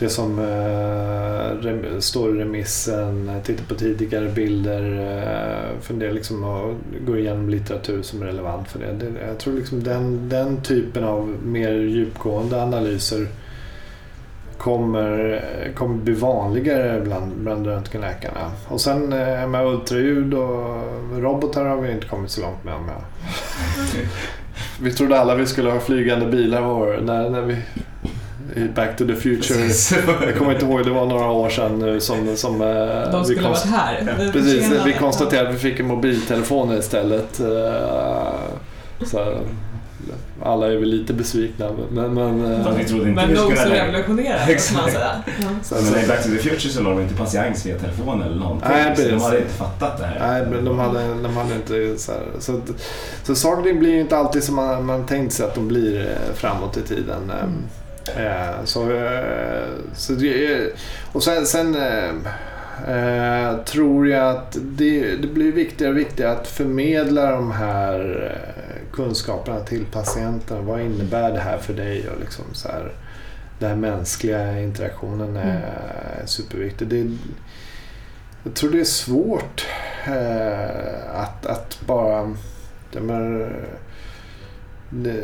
det som eh, står i remissen, tittar på tidigare bilder, eh, funderar liksom och går igenom litteratur som är relevant för det. det jag tror liksom den, den typen av mer djupgående analyser kommer, kommer bli vanligare bland, bland röntgenläkarna. Och sen eh, med ultraljud och robotar har vi inte kommit så långt med. med. Vi trodde alla vi skulle ha flygande bilar var, när, när vi i Back to the Future. Jag kommer inte ihåg, det var några år sedan nu som, som eh, De vi skulle ha varit här. Precis, vi konstaterade att vi fick en mobiltelefon istället. Eh, Så alla är väl lite besvikna. Men, men, eh, Fast vi trodde inte Men nog så revolutionerande, måste man säga. Ja. så, Men i Back to the Future så la de inte patiens via telefon eller någonting. Nej, så de hade inte fattat det här. Nej, men de hade, de hade inte så här. Så, så saker blir ju inte alltid som man, man tänkt sig att de blir framåt i tiden. Mm. Eh, Så, eh, så det, och sen, sen eh, tror jag att det, det blir viktigare och viktigare att förmedla de här kunskaperna till patienterna. Vad innebär det här för dig? Och liksom så här, den här mänskliga interaktionen är superviktig. Det, jag tror det är svårt att, att bara... Det-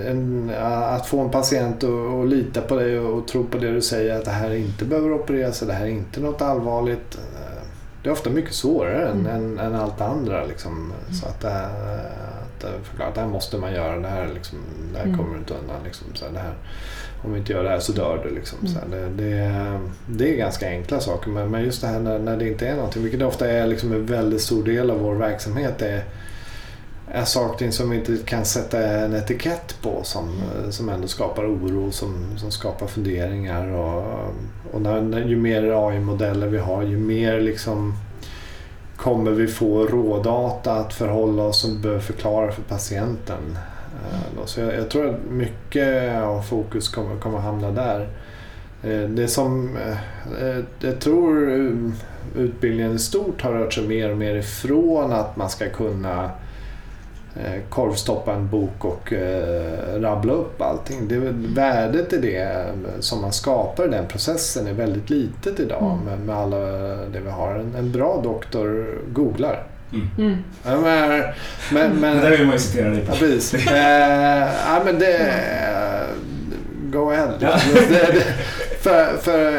en, att få en patient att, att lita på dig och, och tro på det du säger att det här inte behöver opereras, det här är inte något allvarligt. Det är ofta mycket svårare än, Mm. än, än allt andra. Liksom. Så att, det här- att förklara det här måste man göra, det här, liksom, det här Mm. kommer du inte undan. Liksom, så här, det här, om vi inte gör det här så dör du. Liksom. Mm. Så här, det, det, det är ganska enkla saker men, men just det här när, när det inte är någonting, vilket ofta är liksom en väldigt stor del av vår verksamhet, är, är saker som vi inte kan sätta en etikett på som, eh, som ändå skapar oro, som, som skapar funderingar. Och, och när, när, ju mer AI-modeller vi har, ju mer liksom kommer vi få rådata att förhålla oss som behöver förklara för patienten. Eh, Så jag, jag tror att mycket av fokus kommer, kommer hamna där. Eh, det som jag tror utbildningen i stort har rört sig mer och mer ifrån att man ska kunna korvstoppa en bok och eh, rabbla upp allting. Det, är väl- värdet i det eh, som man skapar i den processen är väldigt litet idag Mm. med, med alla det vi har. En, en bra doktor googlar. Mm. Ja, men, men, men, Det där vill man ju citera dig på. Ja, precis. Eh, ja, men det... Go ahead. Ja. Det, det, för för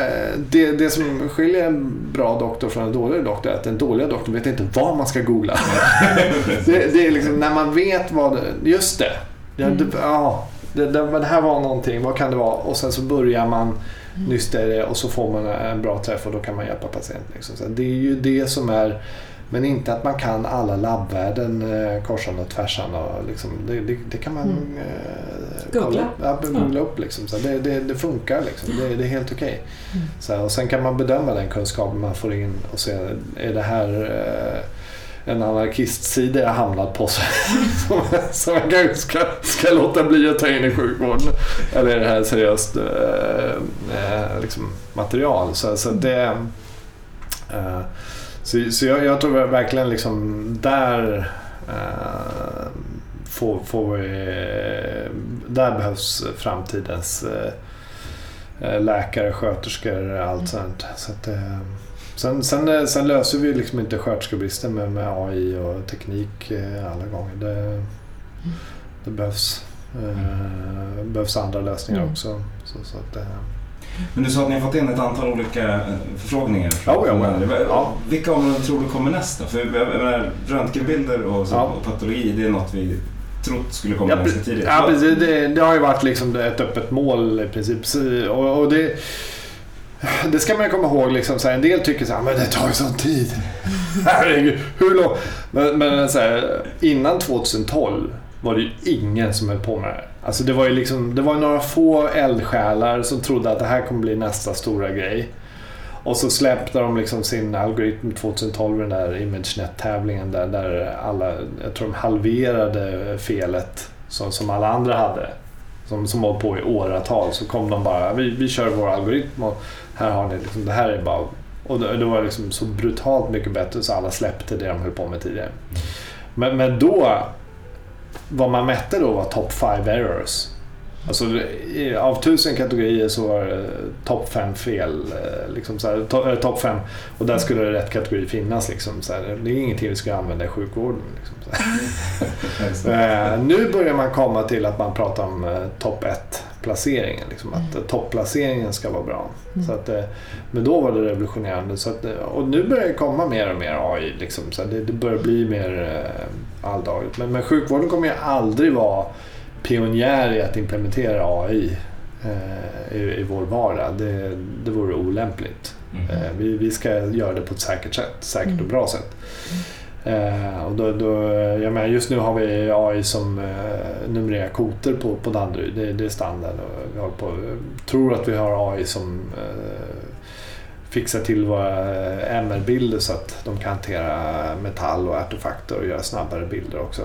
det, det som skiljer en bra doktor från en dålig doktor är att den dåliga doktorn vet inte vad man ska googla. Det, det är liksom när man vet vad... Just det. Ja, det, ja, det, det, det här var någonting. Vad kan det vara? Och sen så börjar man nysta i det och så får man en bra träff och då kan man hjälpa patienten. Liksom. Så det är ju det som är men inte att man kan alla labbvärden eh, korsan och tvärsan. Och liksom, det, det, det kan man Mm. eh, Googla. ja, googla upp. Liksom. Så det, det, det funkar. Liksom. Det, är helt okej. Mm. Så här, och Sen kan man bedöma den kunskapen man får in och se, är det här eh, en anarkistsida jag hamnat på som, som jag kanske ska, ska låta bli att ta in i sjukvården? Eller är det här seriöst eh, eh, liksom material? Så, så det... Eh, Så, så jag, jag tror verkligen liksom där eh, får, får vi, där behövs framtidens eh, läkare, sköterskor, allt sånt. Så att, eh, sen, sen, sen löser vi liksom inte sköterskebristen med, med AI och teknik eh, alla gånger. Det, det behövs, eh, behövs andra lösningar Mm. också. Så, så att, eh, Men du sa att ni har fått in ett antal olika eh, förfrågningar. Ja, ja, ja. Ja. Vilka områden tror du kommer näst då? För menar, röntgenbilder och, så, Ja. och patologi, det är något vi trott skulle komma Ja, ganska tidigt. Ja, precis. Det, det har ju varit liksom ett öppet mål i princip. Och, och det, det ska man ju komma ihåg. Liksom, så här, en del tycker så här, men det tar ju sån tid. Herregud, hur lång? Men, men så här, innan 2012 var det ju ingen som höll på med det. Alltså det var ju liksom, det var några få eldsjälar som trodde att det här kommer bli nästa stora grej. Och så släppte de liksom sin algoritm 2012, den där ImageNet-tävlingen där, där alla, jag tror de halverade felet som, som alla andra hade. Som, som hållit på i åratal. Så kom de bara, vi, vi kör vår algoritm och här har ni liksom, det här är bara... Och det, det var liksom så brutalt mycket bättre så alla släppte det de höll på med tidigare. Men, men då, vad man mätte då var top 5 errors. Alltså, av tusen kategorier så var det topp fem fel. Eh, liksom så här, eh, top fem, och där skulle det rätt kategori finnas. Liksom, så här. Det är ingenting vi ska använda i sjukvården. Liksom, så eh, nu börjar man komma till att man pratar om topp ett placeringen. Liksom, att mm. Eh, topplaceringen ska vara bra. Mm. Så att, eh, men då var det revolutionerande. Så att, eh, och nu börjar det komma mer och mer AI. Liksom, så det, det, börjar bli mer alldagligt. Men, men sjukvården kommer ju aldrig vara pionjär i att implementera AI eh, i, i vår vardag. Det, det vore olämpligt. Mm. Eh, vi, vi ska göra det på ett säkert sätt. Säkert och mm. bra sätt. Mm. Eh, och då, då, jag menar, just nu har vi AI som eh, numrerar koter på, på Danderyd. Det, det är standard. Och vi på, tror att vi har AI som eh, fixar till våra eh, MR-bilder så att de kan hantera metall och artefakter och göra snabbare bilder också.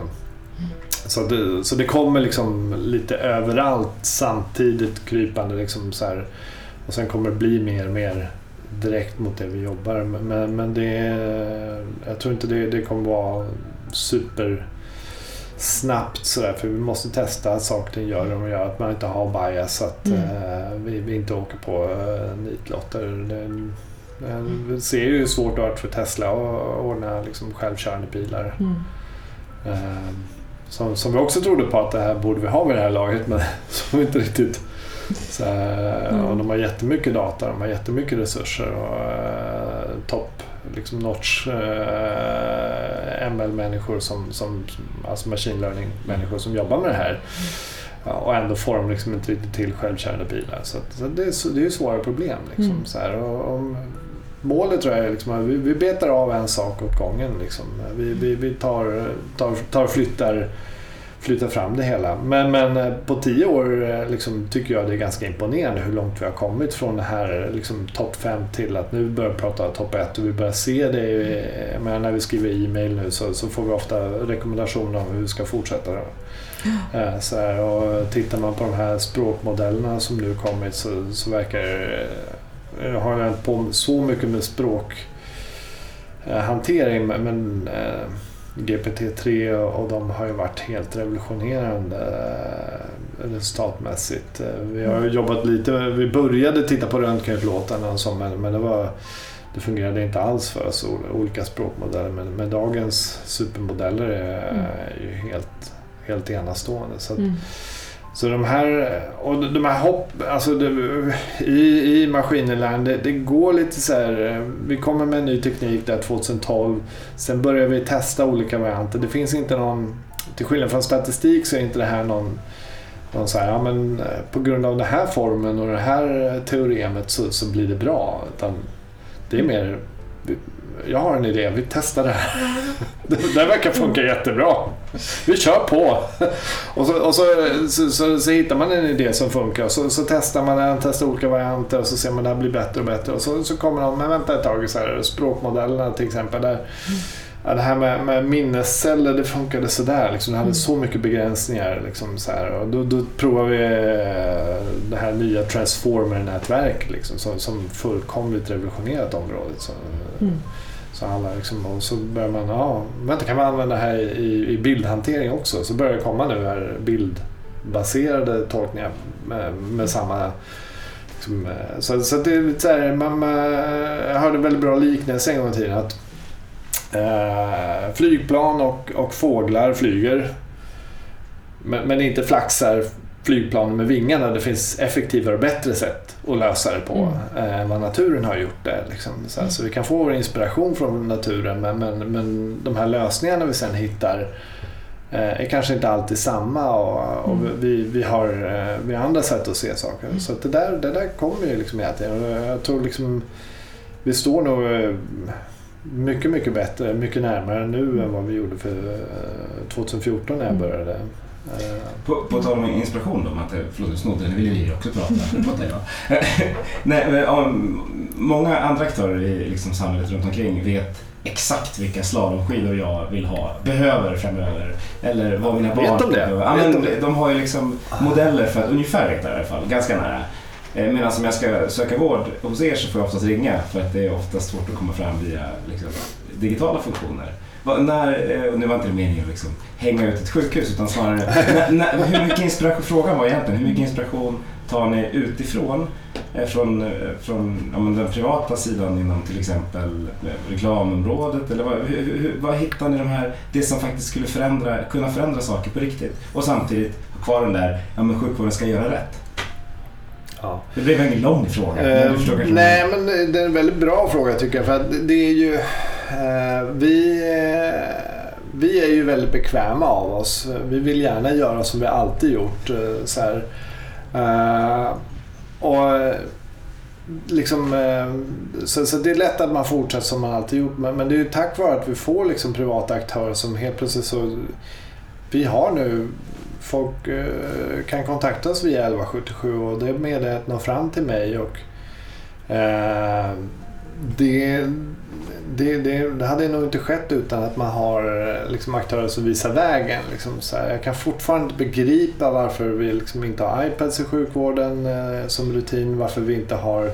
Så det, så det kommer liksom lite överallt samtidigt krypande. Liksom så här, och sen kommer det bli mer och mer direkt mot det vi jobbar med. Men, men det, är- jag tror inte det, det kommer vara super snabbt sådär för vi måste testa att saker och ting gör de gör att man inte har bias så att Mm. eh, vi, vi inte åker på eh, nitlotter. Eh, vi ser ju hur svårt det har varit för Tesla att ordna liksom, självkörande bilar. Mm. Eh, som, som vi också trodde på att det här borde vi ha vid det här laget men som inte riktigt så Mm. och de har jättemycket data, de har jättemycket resurser och eh, topp liksom notch eh, ML-människor som, som, alltså machine learning-människor som jobbar med det här. Ja, och ändå får de liksom inte riktigt till självkörande bilar. Så, så det, är, det är svåra problem. Liksom, Mm. så här, och, och, målet tror jag är liksom att vi, vi betar av en sak åt gången. Liksom. Vi, vi, vi tar, tar, tar flyttar, flyttar fram det hela. Men, men eh, på tio år eh, liksom, tycker jag det är ganska imponerande hur långt vi har kommit från det här liksom, topp fem till att nu börjar vi prata topp ett och vi börjar se det. Jag menar, när vi skriver e-mail nu så, så får vi ofta rekommendationer om hur vi ska fortsätta. Eh, Så här, och tittar man på de här språkmodellerna som nu kommit så, så verkar. Jag har inte på så mycket med språkhantering men, men eh, GPT-3 och, de har ju varit helt revolutionerande eh, resultatmässigt. Eh, Vi har jobbat lite, vi började titta på röntgenutlåtanden så men, det var det fungerade inte alls för oss, ol- olika språkmodeller. Men, men dagens supermodeller är, Mm. är ju helt, helt enastående. Så, att, Mm så de här, och de här hopp, alltså det, i, i maskininlärning, det, det går lite så här, eh, vi kommer med en ny teknik där 2012, sen börjar vi testa olika varianter. Det finns inte någon, till skillnad från statistik så är inte det här någon någon så här, ja, men eh, på grund av den här formen och det här teoremet så, så blir det bra. Utan det är mer, jag har en idé, vi testar det här. Det, det verkar funka jättebra. Vi kör på. Och, så, och så, så, så, så hittar man en idé som funkar och så, så testar man den, testar olika varianter och så ser man att det här blir bättre och bättre. Och så, så kommer någon, men vänta ett tag, så här, språkmodellerna till exempel. Där, ja, det här med, med minnesceller, det funkade sådär. Liksom, det hade så mycket begränsningar. Liksom, så här, och då, då provar vi eh, det här nya transformer-nätverk liksom, som, som fullkomligt revolutionerat området. Så, Mm. Så alla liksom, och så börjar man, ja, vänta kan man använda det här i, i bildhantering också? Så börjar det komma nu här bildbaserade tolkningar med, med samma liksom, eh, så, så det är lite så här, man, jag hörde en väldigt bra liknelse en gång i tiden. Att, eh, flygplan och, och fåglar flyger men, men inte flaxar flygplanen med vingarna. Det finns effektivare och bättre sätt att lösa det på mm. än vad naturen har gjort det. Liksom. Så, mm. så, vi kan få vår inspiration från naturen men, men, men de här lösningarna vi sen hittar eh, är kanske inte alltid samma och, och mm. vi, vi, har, eh, vi har andra sätt att se saker. Mm. Så det, där, det där kommer ju liksom hela tiden. Jag tror liksom vi står nog eh, mycket, mycket bättre, mycket närmare nu mm. än vad vi gjorde för 2014 när jag mm. började på, på tal om inspiration då, Matte, förlåt du snodde den, vill ju också prata. prata ja. Nej, om, många andra aktörer i liksom samhället runt omkring vet exakt vilka slalomskidor jag vill ha, behöver framöver. Eller vad mina barn vet de det? Ja, men, de, de har ju liksom modeller för att ungefär veta i alla fall, ganska nära. Eh, medan om jag ska söka vård hos er så får jag oftast ringa för att det är oftast svårt att komma fram via liksom, digitala funktioner. När, eh, och nu var inte det meningen att liksom hänga ut ett sjukhus utan snarare när, när, hur mycket inspiration, frågan var egentligen hur mycket inspiration tar ni utifrån eh, från, eh, från ja, den privata sidan inom till exempel reklamområdet? Eller vad, hur, hur, vad hittar ni de här, det som faktiskt skulle förändra, kunna förändra saker på riktigt? Och samtidigt ha kvar den där, ja men sjukvården ska göra rätt. Ja. Det blev en lång fråga. Uh, nej, men det är en väldigt bra fråga tycker jag. För att det är ju Eh, vi, eh, vi är ju väldigt bekväma av oss. Vi vill gärna göra som vi alltid gjort. Eh, så här. och liksom, så, så, det är lätt att man fortsätter som man alltid gjort. Men, men det är ju tack vare att vi får liksom privata aktörer som helt plötsligt så... Vi har nu folk kan kontakta oss via 1177 och det meddelandet når fram till mig. och eh, det, det, det, det, hade nog inte skett utan att man har liksom, aktörer som visar vägen. Liksom, så här, jag kan fortfarande inte begripa varför vi liksom, inte har iPads i sjukvården eh, som rutin. Varför vi inte har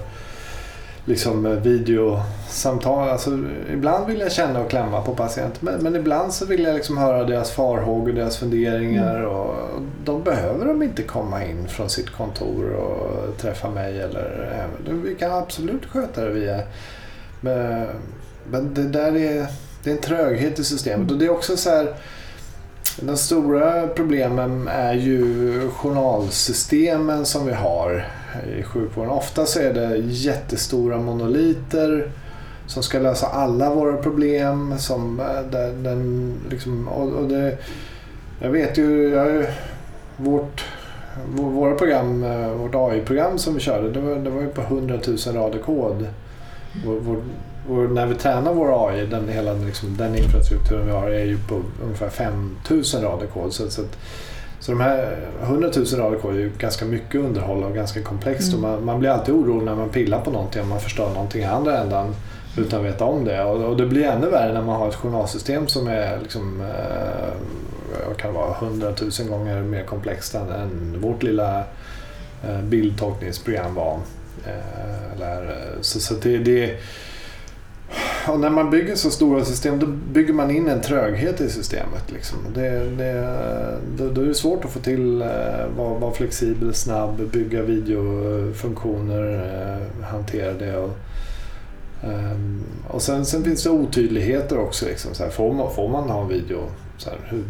liksom, videosamtal. Alltså, ibland vill jag känna och klämma på patienter men, men ibland så vill jag liksom höra deras farhågor, deras funderingar. Mm. Och, och de behöver de inte komma in från sitt kontor och träffa mig. Eller, vi kan absolut sköta det via men, men det där är, det är en tröghet i systemet. Och det är också så här, de stora problemen är ju journalsystemen som vi har i sjukvården. Ofta så är det jättestora monoliter som ska lösa alla våra problem. Som, eh, där, den, liksom, och, och det, jag vet ju, jag, vårt, våra program, eh, vårt AI-program som vi körde, det var, det var ju på 100 000 rader kod. Vår, vår, vår, när vi tränar vår AI, den, hela, liksom, den infrastrukturen vi har är ju på ungefär 5 000 rader kod. Så, så, så de här 100 000 rader kod är ju ganska mycket underhåll och ganska komplext. Mm. Och man, man, blir alltid orolig när man pillar på någonting om man förstör någonting i andra ändan utan att veta om det. Och, och det blir ännu värre när man har ett journalsystem som är liksom, eh, kan vara 100 000 gånger mer komplext än, än vårt lilla eh, bildtolkningsprogram var. Eh, eller, så så det, det, och när man bygger så stora system då bygger man in en tröghet i systemet. Liksom. Det, det, då, då är det svårt att få till eh, vara var flexibel, snabb, bygga videofunktioner, eh, hantera det. Och, um, och sen, sen, finns det otydligheter också. Liksom, så här, får, man, får man ha video? Så här, hur,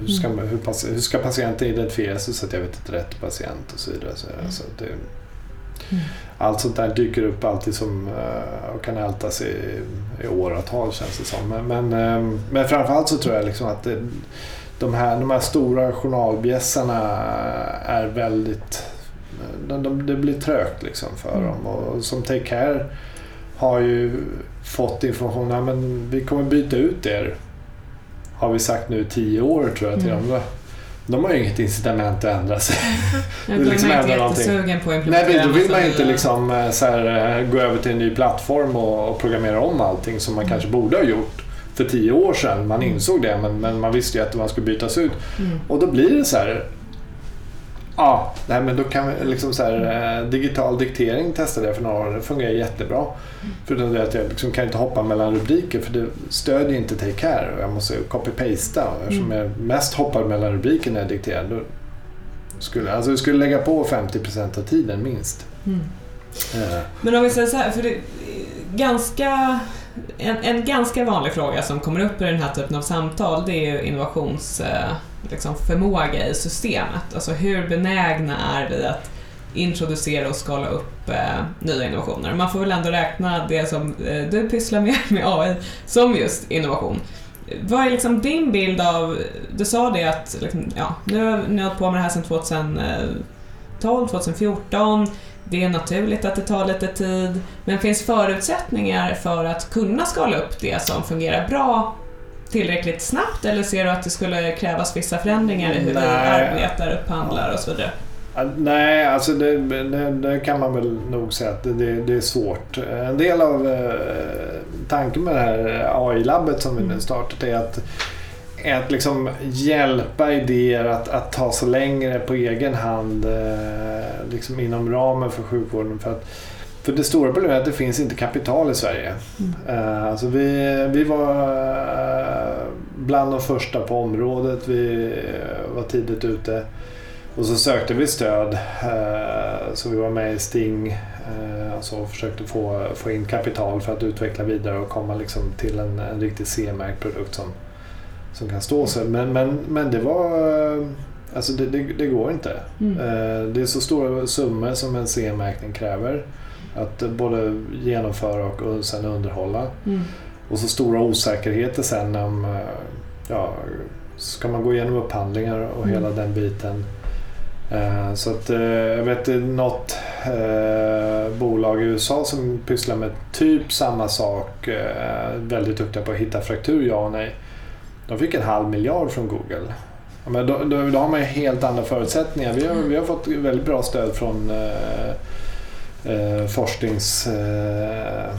hur, ska, mm. hur, hur, ska patienten identifieras så att jag vet att rätt patient och så vidare. Så, mm. så det, Mm. Allt sånt där dyker upp alltid som, uh, och kan ältas i, i åratal känns det som. Men, men, um, men framförallt så tror jag liksom att det, de, här, de här stora journalbjässarna är väldigt... De, de, det blir trögt liksom för mm. dem. Och som Take Care har ju fått information att vi kommer byta ut er. Har vi sagt nu tio år tror jag till mm. dem de har ju inget incitament att ändra sig. Ja, de liksom är inte jättesugen på att implementera Nej, då vill man inte liksom, eh, så här, eh, gå över till en ny plattform och, och programmera om allting som man mm. kanske borde ha gjort för tio år sedan. Man mm. insåg det men, men man visste ju att man skulle bytas ut. Mm. Och då blir det så här Ja, nej, men då kan vi liksom så här, eh, digital diktering testade jag för några år. Det fungerar jättebra. Förutom det att jag liksom kan inte hoppa mellan rubriker för det stödjer inte Take Care. och Jag måste copy-pasta. Eftersom jag mest hoppar mellan rubriker när jag dikterar. Då skulle, alltså jag skulle lägga på 50% av tiden minst. Mm. Eh, Men om vi säger så här, för det ganska, en, en ganska vanlig fråga som kommer upp i den här typen av samtal det är ju innovationsförmåga liksom, förmåga i systemet. Alltså hur benägna är vi att introducera och skala upp eh, nya innovationer? Man får väl ändå räkna det som eh, du pysslar med, med AI som just innovation. Vad är liksom din bild av, du sa det att liksom, ja, nu har ni hållit på med det här sedan 2012, 2014 det är naturligt att det tar lite tid, men finns förutsättningar för att kunna skala upp det som fungerar bra tillräckligt snabbt eller ser du att det skulle krävas vissa förändringar i hur vi arbetar, upphandlar och så vidare? Nej, alltså det, det, det kan man väl nog säga att det, det är svårt. En del av eh, tanken med det här AI-labbet som vi nu startat är att, att liksom hjälpa idéer att, att ta sig längre på egen hand eh, liksom inom ramen för sjukvården. För, att, för det stora problemet är att det finns inte kapital i Sverige. Eh, alltså vi, vi var eh, bland de första på området. Vi eh, var tidigt ute. Och så sökte vi stöd. Så vi var med i Sting alltså och försökte få, få in kapital för att utveckla vidare och komma liksom till en, en riktigt CE-märkt produkt som, som kan stå sig. Men, men, men det var... Alltså det, det, det går inte. Mm. Det är så stora summor som en CE-märkning kräver. Att både genomföra och och sen underhålla. Mm. Och så stora osäkerheter sen om eh, ja, ska man gå igenom upphandlingar och Mm. hela den biten. Eh, Så att eh, jag vet något bolag i USA som pysslar med typ samma sak. Väldigt duktiga på att hitta fraktur, ja och nej. De fick en halv miljard från Google. Men då, då, då har man ju helt andra förutsättningar. Vi har, vi har fått väldigt bra stöd från eh, eh, forsknings... Eh,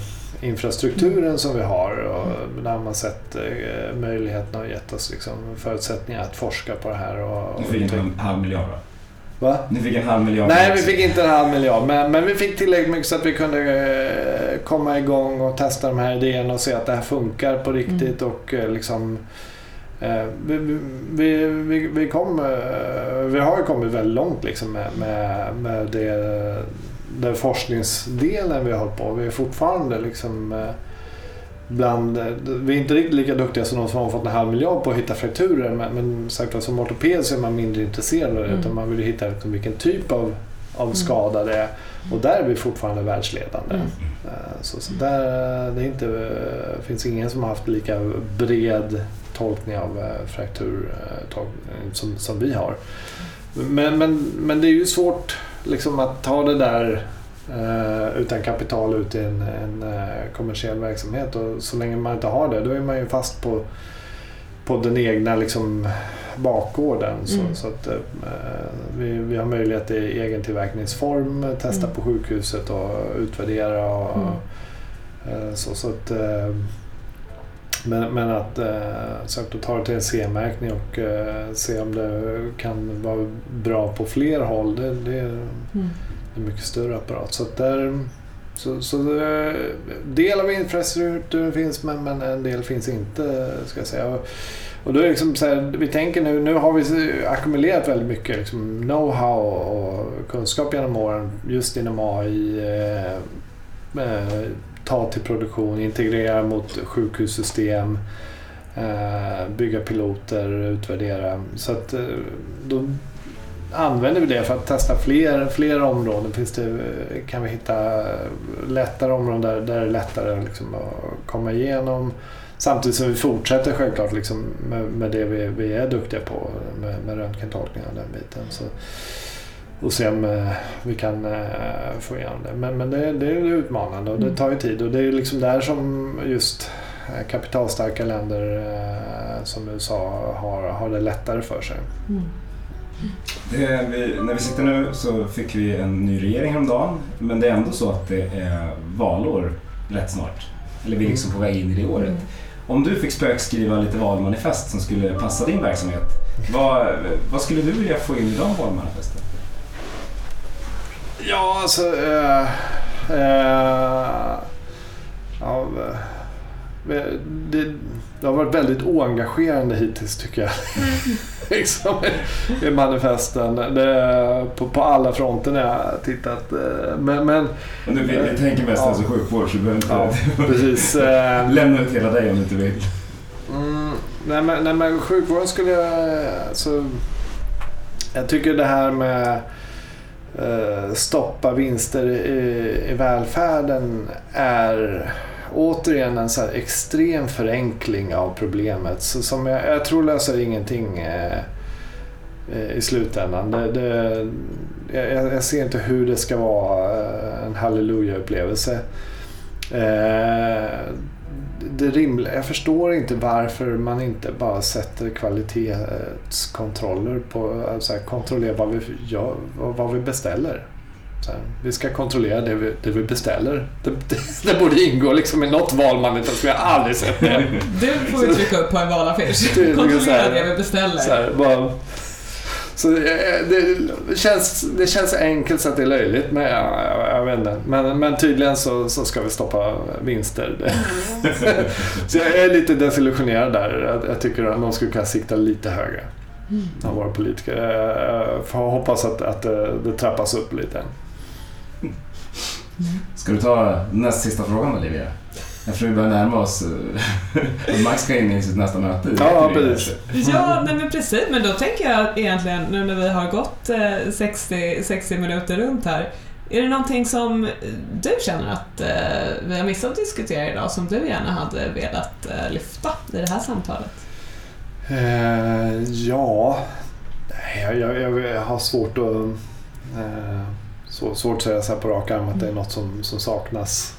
som vi har och där har man sett eh, möjligheterna och gett oss liksom, förutsättningar att forska på det här. Och, och Du fick en halv miljard va? Va? Ni fick en halv miljard. Nej, vi fick inte en halv miljard men, men vi fick tillräckligt mycket så att vi kunde eh, komma igång och testa de här idéerna och se att det här funkar på riktigt och eh, liksom eh, vi, vi, vi, vi, kom, vi har ju kommit väldigt långt liksom med, med, med det, den forskningsdelen vi har hållit på. Vi är fortfarande liksom eh, bland, eh, vi är inte riktigt lika duktiga som de som har fått en halv miljard på att hitta frakturer men, men sagt, som ortoped så är man mindre intresserad av det Mm. utan man vill hitta liksom, vilken typ av, av Mm. skada det är. Och där är vi fortfarande världsledande. Mm. Eh, Så, så där det inte, finns ingen som har haft lika bred tolkning av fraktur som, som vi har. Men, men, men det är ju svårt liksom, att ta det där eh, utan kapital ut i en, en eh, kommersiell verksamhet. Och så länge man inte har det, då är man ju fast på, på den egna liksom, bakgården. Så, Mm. så att, eh, vi, vi har möjlighet i egen tillverkningsform, testa Mm. på sjukhuset och utvärdera. Och, Mm. så, så att, men, men att eh, så att ta det till en C-märkning och eh, se om det kan vara bra på fler håll, det, det är Mm. en mycket större apparat. Så där, så, så eh, del av infrastrukturen finns men, men en del finns inte ska jag säga. Och, då är det liksom så här, vi tänker nu, nu har vi ackumulerat väldigt mycket liksom know-how och kunskap genom åren just inom AI. Eh, eh, ta till produktion, integrera mot sjukhussystem, eh, bygga piloter, utvärdera. Så att eh, då använder vi det för att testa fler, fler områden. Finns det, kan vi hitta lättare områden där, där det är lättare liksom att komma igenom. Samtidigt som vi fortsätter självklart liksom med, med det vi, vi är duktiga på, med, med röntgentolkning och den biten. Så, och se om eh, vi kan eh, få igenom det. Men, men det, det är utmanande och det Mm. tar ju tid. Och det är liksom där som just eh, kapitalstarka länder eh, som USA har, har det lättare för sig. Mm. Det, vi, när vi sitter nu så fick vi en ny regering häromdagen. Men det är ändå så att det är valår rätt snart. Eller vi är liksom på väg in i det året. Om du fick spökskriva lite valmanifest som skulle passa din verksamhet. Vad, vad skulle du vilja få in i de valmanifesten? Ja, alltså... Uh, uh, ja, det, det, har varit väldigt oengagerande hittills tycker jag. liksom, I manifesten. Det, på, på alla fronter när jag har tittat. Men, men, du, vi, vi tänker mest ja. hälso och sjukvård så du behöver inte ja, precis. lämna ut hela dig om du inte vill. Mm, nej, men, nej men sjukvården skulle jag... Alltså, jag tycker det här med eh, Eh, stoppa vinster i, i välfärden är återigen en så extrem förenkling av problemet så som jag, jag tror löser ingenting eh, eh i slutändan. Det, det, jag, jag, ser inte hur det ska vara eh, en halleluja-upplevelse. Eh, det rimliga, jag förstår inte varför man inte bara sätter kvalitetskontroller på, alltså kontrollera vad vi, gör, vad vi beställer. Här, vi ska kontrollera det vi, det vi beställer. Det, det, det, borde ingå liksom i något valmanifest, men jag har aldrig sett det. Det får vi trycka upp på en valaffisch. Kontrollera det vi beställer. Så här, bara, så eh, det, känns, det känns enkelt så att det är löjligt, men jag, jag, jag vet inte. Men, men tydligen så, så ska vi stoppa vinster. så jag är lite desillusionerad där. Jag, jag tycker att de skulle kunna sikta lite högre. Mm. Av våra politiker. Jag får hoppas att, att det, det trappas upp lite. Ska du ta näst sista frågan Olivia? Eftersom vi börjar närma oss. Eh, Max ska in i sitt nästa möte. Ja, precis. Ja, nej men precis. Men då tänker jag egentligen, nu när vi har gått 60, 60 minuter runt här. Är det någonting som du känner att eh, vi har missat att diskutera idag som du gärna hade velat eh, lyfta i det här samtalet? Eh, ja, jag, jag, jag, har svårt att eh, svårt att säga så här på rak arm att det är något som, som saknas.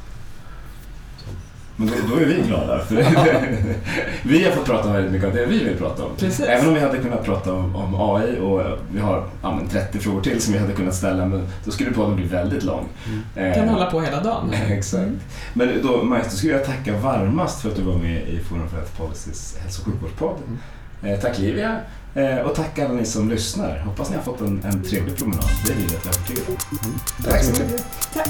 Men då, är vi glada. För vi har fått prata väldigt mycket om det vi vill prata om. Precis. Även om vi hade kunnat prata om, om AI och vi har ja, 30 frågor till som vi hade kunnat ställa, men då skulle podden bli väldigt lång. Mm. kan hålla på hela dagen. Exakt. Mm. Men då, Majs, då skulle jag tacka varmast för att du var med i Forum för Health Policies hälso och sjukvårdspodd. Mm. Eh, tack Livia. Eh, och tack alla ni som lyssnar. Hoppas ni har fått en, en trevlig promenad. Det är vi rätt övertygade om. Mm. Tack så mycket. Tack.